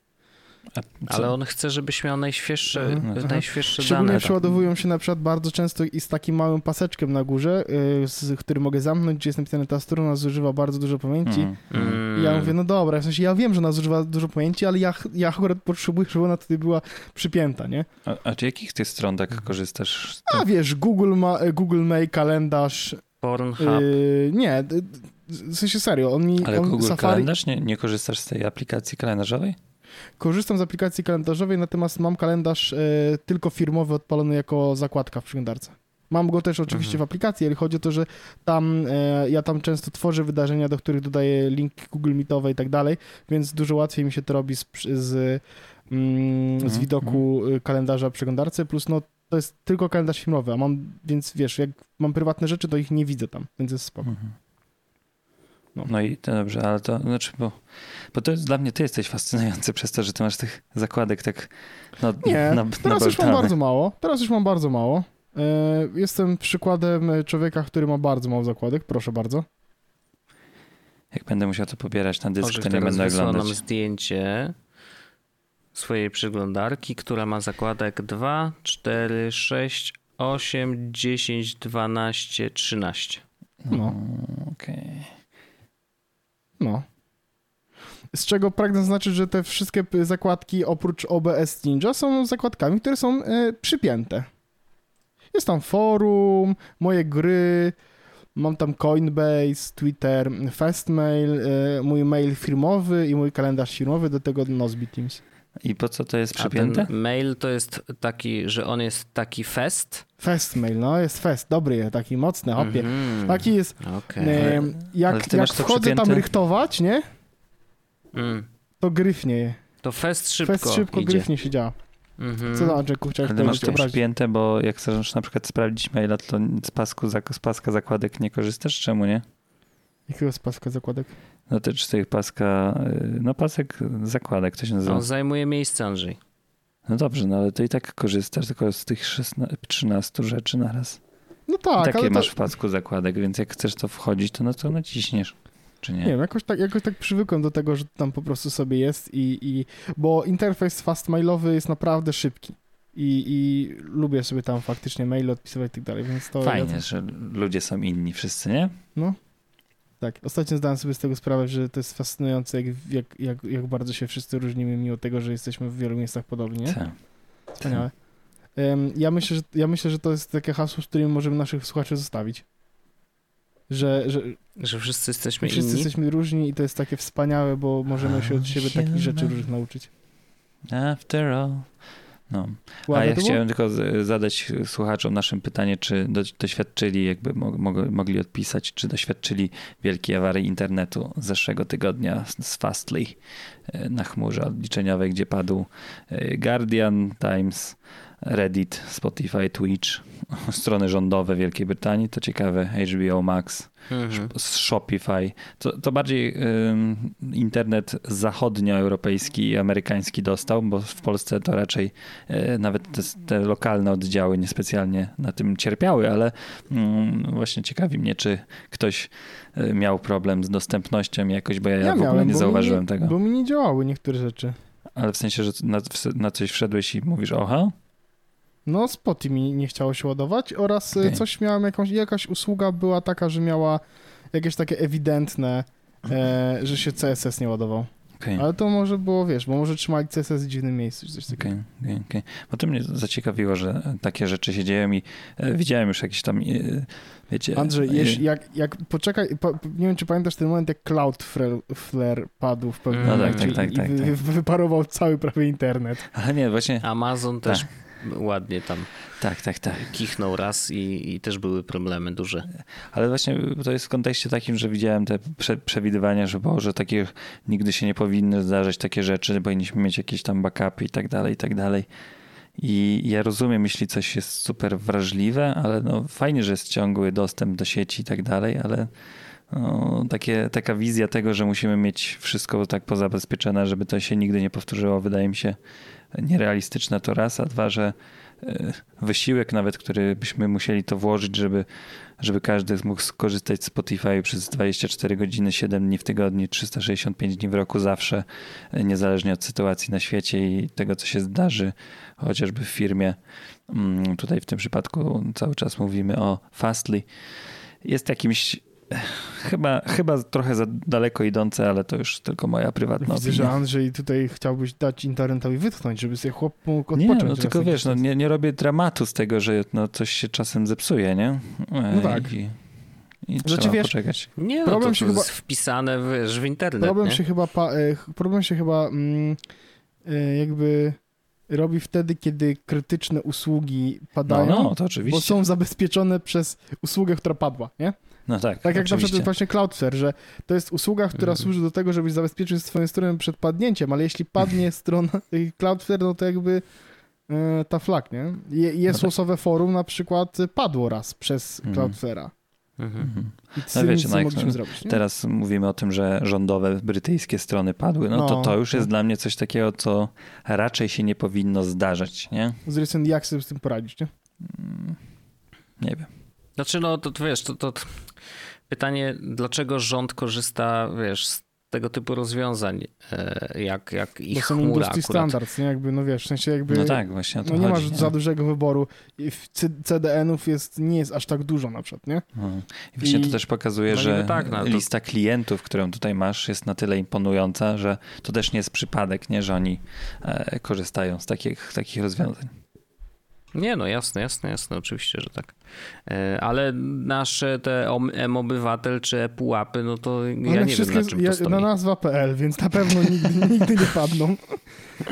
Co? Ale on chce, żebyś miał najświeższe, Mhm. Najświeższe Szczególnie dane. przeładowują się na przykład bardzo często i z takim małym paseczkiem na górze, y, z, który mogę zamknąć, gdzie jest napisane ta strona zużywa bardzo dużo pamięci. Mm, mm. I ja mówię, no dobra, w sensie ja wiem, że ona zużywa dużo pamięci, ale ja, ja akurat potrzebuję, żeby ona tutaj była przypięta, nie? A, a czy jakich tych stron tak korzystasz? A wiesz, Google ma, y, Google Mail, kalendarz, Pornhub. y, nie, w sensie serio, on mi, Ale on Google Safari, Kalendarz? Nie, nie korzystasz z tej aplikacji kalendarzowej? Korzystam z aplikacji kalendarzowej, natomiast mam kalendarz y, tylko firmowy odpalony jako zakładka w przeglądarce. Mam go też oczywiście Mhm. w aplikacji, ale chodzi o to, że tam e, ja tam często tworzę wydarzenia, do których dodaję linki Google Meetowe i tak dalej, więc dużo łatwiej mi się to robi z, z, mm, z Mhm, widoku y, kalendarza w przeglądarce, plus no to jest tylko kalendarz filmowy, a mam, więc wiesz, jak mam prywatne rzeczy, to ich nie widzę tam, więc jest spoko. Mhm. No. No. i to dobrze, ale to znaczy, bo, bo to jest dla mnie, ty jesteś fascynujący przez to, że ty masz tych zakładek tak no, Nie, na, teraz już mam bardzo mało, teraz już mam bardzo mało. E, jestem przykładem człowieka, który ma bardzo mało zakładek, proszę bardzo. Jak będę musiał to pobierać na dysk, Orzech to nie teraz będę wysłał nam oglądać. zdjęcie swojej przeglądarki, która ma zakładek 2, 4, 6, 8, 10, 12, 13. No. Okej. No. Z czego pragnę zaznaczyć, że te wszystkie zakładki oprócz OBS Ninja są zakładkami, które są e, przypięte. Jest tam forum, moje gry, mam tam Coinbase, Twitter, Fastmail, e, mój mail firmowy i mój kalendarz firmowy, do tego Nozbe Teams. I po co to jest A ten przypięte? mail to jest taki, że on jest taki fest. Fastmail, no jest fest, dobry, taki mocny, hopie. Mhm. Taki jest, Okej. e, jak, jak wchodzę tam rychtować, nie, Mm. to gryfnie. To fest szybko Fest szybko idzie. gryfnie się działa. Mhm. Co tam, Andrzejku, chciałeś Ale masz to przypięte, bo jak chcesz na przykład sprawdzić maila, to z, pasku, z paska zakładek nie korzystasz? Czemu nie? Jakiego z paska zakładek? No to czy tych paska, y, no pasek zakładek, to się nazywa. On zajmuje miejsce, Andrzej. No dobrze, no ale to i tak korzystasz tylko z tych 16, 13 rzeczy naraz. No I tak, takie ale masz to, w pasku zakładek, więc jak chcesz to wchodzić, to no to naciśniesz. Czy nie? nie wiem, jakoś tak, jakoś tak przywykłem do tego, że tam po prostu sobie jest i, i bo interfejs fastmailowy jest naprawdę szybki i, i lubię sobie tam faktycznie maile odpisywać i tak dalej, więc to... Fajnie, Ja że ludzie są inni wszyscy, nie? to, tak, ostatnio zdałem sobie z tego sprawę, że to jest fascynujące, jak, jak, jak, jak bardzo się wszyscy różnimy, mimo tego, że jesteśmy w wielu miejscach podobni, nie? Tak. Wspaniałe. Ja, myślę, że, ja myślę, że to jest takie hasło, z którym możemy naszych słuchaczy zostawić. Że, że Że wszyscy jesteśmy wszyscy inni. jesteśmy różni i to jest takie wspaniałe, bo możemy się od siebie takich rzeczy różnych nauczyć. After all. No. A ja chciałem tylko zadać słuchaczom naszym pytanie, czy do, doświadczyli, jakby mo, mo, mogli odpisać, czy doświadczyli wielkiej awarii internetu z zeszłego tygodnia z, z Fastly e, na chmurze odliczeniowej, gdzie padł e, Guardian, Times, Reddit, Spotify, Twitch, strony rządowe Wielkiej Brytanii, to ciekawe, HBO Max, Mhm. Shopify. To, to bardziej ym, internet zachodnioeuropejski i amerykański dostał, bo w Polsce to raczej y, nawet te, te lokalne oddziały niespecjalnie na tym cierpiały, ale ym, właśnie ciekawi mnie, czy ktoś y, miał problem z dostępnością jakoś, bo ja, ja w ogóle nie bo zauważyłem mi, tego. Bo mi nie działały niektóre rzeczy. Ale w sensie, że na, na coś wszedłeś i mówisz, oha? No, Spotify mi nie chciało się ładować oraz Okej. okay. coś miałem, jakąś, jakaś usługa była taka, że miała jakieś takie ewidentne, e, że się CSS nie ładował. Okej. Ale to może było, wiesz, bo może trzymali CSS w dziwnym miejscu, czy coś takiego. Okej, okej, okej. Bo to mnie zaciekawiło, że takie rzeczy się dzieją i e, widziałem już jakieś tam, e, wiecie... Andrzej, e, jeśli, jak, jak poczekaj, po, nie wiem, czy pamiętasz ten moment, jak Cloudflare padł w pewnym No tak, momencie tak, tak, i tak, wy, tak. wy, wyparował cały prawie internet. Ale nie, właśnie, Amazon też ładnie tam tak, tak, tak. kichnął raz i, i też były problemy duże. Ale właśnie to jest w kontekście takim, że widziałem te prze, przewidywania, że Boże, takie nigdy się nie powinny zdarzać takie rzeczy, powinniśmy mieć jakieś tam backupy i tak dalej, i tak dalej. I ja rozumiem, jeśli coś jest super wrażliwe, ale no fajnie, że jest ciągły dostęp do sieci i tak dalej, ale no, takie, taka wizja tego, że musimy mieć wszystko tak pozabezpieczone, żeby to się nigdy nie powtórzyło, wydaje mi się nierealistyczne to raz, a dwa, że e, wysiłek nawet, który byśmy musieli to włożyć, żeby, żeby każdy mógł skorzystać z Spotify przez 24 godziny, 7 dni w tygodniu, 365 dni w roku zawsze, e, niezależnie od sytuacji na świecie i tego, co się zdarzy, chociażby w firmie. Mm, Tutaj w tym przypadku cały czas mówimy o Fastly. Jest jakimś chyba, chyba trochę za daleko idące, ale to już tylko moja prywatna Widzę, opinia. że Andrzej tutaj chciałbyś dać internetowi wytchnąć, żeby sobie chłop mógł Nie, odpocząć. no raz tylko wiesz, no, nie, nie robię dramatu z tego, że no, coś się czasem zepsuje, nie? E, No tak. I, i Znaczy, trzeba wiesz, poczekać. Nie, no Problem to, się to chyba- jest wpisane wiesz, w internet, Problem nie? się chyba, pa, e, problem się chyba mm, e, jakby robi wtedy, kiedy krytyczne usługi No, padają, no, to bo oczywiście. są zabezpieczone przez usługę, która padła, nie? No tak, Tak jak na oczywiście. przykład właśnie Cloudflare, że to jest usługa, która Mhm. służy do tego, żebyś zabezpieczył swoją stronę przed padnięciem, ale jeśli padnie strona Cloudflare, no to jakby e, ta flag, nie? Je, jest No tak. losowe forum na przykład padło raz przez Mhm. Cloudflare'a. Mhm. Mhm. Tym wiecie, no jak to- zrobić? Teraz mówimy o tym, że rządowe brytyjskie strony padły. No, to No. to już jest dla mnie coś takiego, co raczej się nie powinno zdarzyć, nie? Z drugiej strony, jak sobie z tym poradzić, nie? Mm, Nie wiem. Znaczy, no to, to wiesz, to, to pytanie, dlaczego rząd korzysta, wiesz, z tego typu rozwiązań, e, jak, jak ich są chmura akurat. standards, nie? Jakby, no wiesz, w sensie jakby... No tak, właśnie o to No nie masz chodzi. za dużego wyboru. I w C- CDN-ów jest, nie jest aż tak dużo na przykład, nie? No. I właśnie I- to też pokazuje, no że tak, no to- lista klientów, którą tutaj masz, jest na tyle imponująca, że to też nie jest przypadek, nie, że oni e, korzystają z takich, takich rozwiązań. Nie, no jasne, jasne, jasne, oczywiście, że tak. E, Ale nasze te M-Obywatel czy E-Pułapy, no to ja One nie wiem na czym ja, to stoi. na nazwa.pl, więc na pewno nigdy, nigdy nie padną.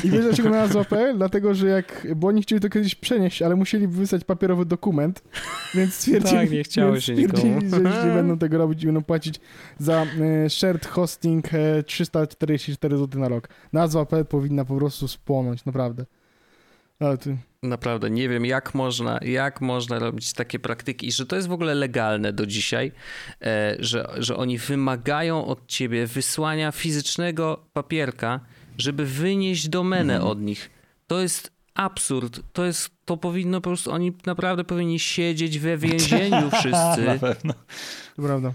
I wiesz dlaczego na nazwa.pl? Dlatego, że jak, bo oni chcieli to kiedyś przenieść, ale musieli wysłać papierowy dokument, więc stwierdzili, Tak, nie chciało się stwierdzili że nie będą tego robić i będą płacić za e, shared hosting e, 344 zł na rok. Nazwa.pl powinna po prostu spłonąć, naprawdę. Ale ty... Naprawdę nie wiem, jak można, jak można robić takie praktyki i że to jest w ogóle legalne do dzisiaj, e, że, że oni wymagają od ciebie wysłania fizycznego papierka, żeby wynieść domenę Mhm. od nich. To jest absurd. To jest, to powinno po prostu, oni naprawdę powinni siedzieć we więzieniu Na wszyscy. pewno. To prawda.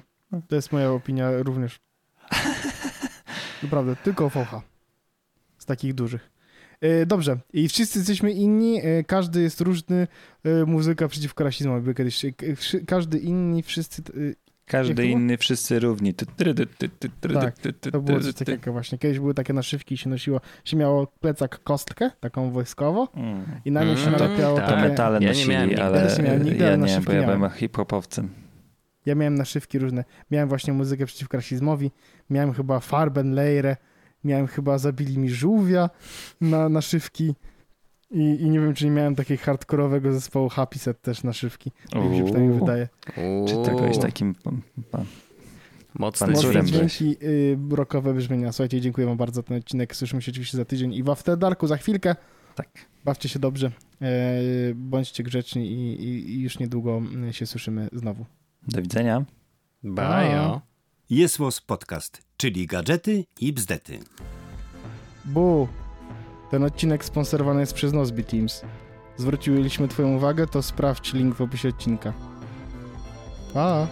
To jest moja opinia również. Naprawdę, tylko focha. Z takich dużych. E, Dobrze, i wszyscy jesteśmy inni, e, każdy jest różny, e, muzyka przeciwko rasizmowi, by kiedyś, każdy inni, wszyscy, Każdy inny, wszyscy równi. Tak, to było coś takiego właśnie. Kiedyś były takie naszywki, się nosiło, się miało plecak kostkę, taką wojskowo Mm. i na nią się Mm, nalepiało tak. To takie... metale Ja nie miałem ale Ja miałem nigdy, ja ale nie, bo ja byłem hip-hopowcem. Ja miałem naszywki różne. Miałem właśnie muzykę przeciwko rasizmowi, miałem chyba Farben Leire, miałem chyba Zabili mi żółwia na naszywki i, i nie wiem, czy nie miałem takiego hardkorowego zespołu Happy Set też naszywki. Tak mi się przynajmniej Uuu. wydaje. Czy to byłeś takim... pa- Mocny pan Mocne dźwięki y, rockowe brzmienia. Słuchajcie, dziękuję wam bardzo za ten odcinek. Słyszymy się oczywiście za tydzień i w After Darku za chwilkę. Tak. Bawcie się dobrze Bądźcie grzeczni i, i, i już niedługo się słyszymy znowu. Do widzenia. Bajo. Jest Podcast, czyli gadżety i bzdety. Bu. Ten odcinek sponsorowany jest przez Nozbe Teams. Zwróciliśmy twoją uwagę, to sprawdź link w opisie odcinka. Pa!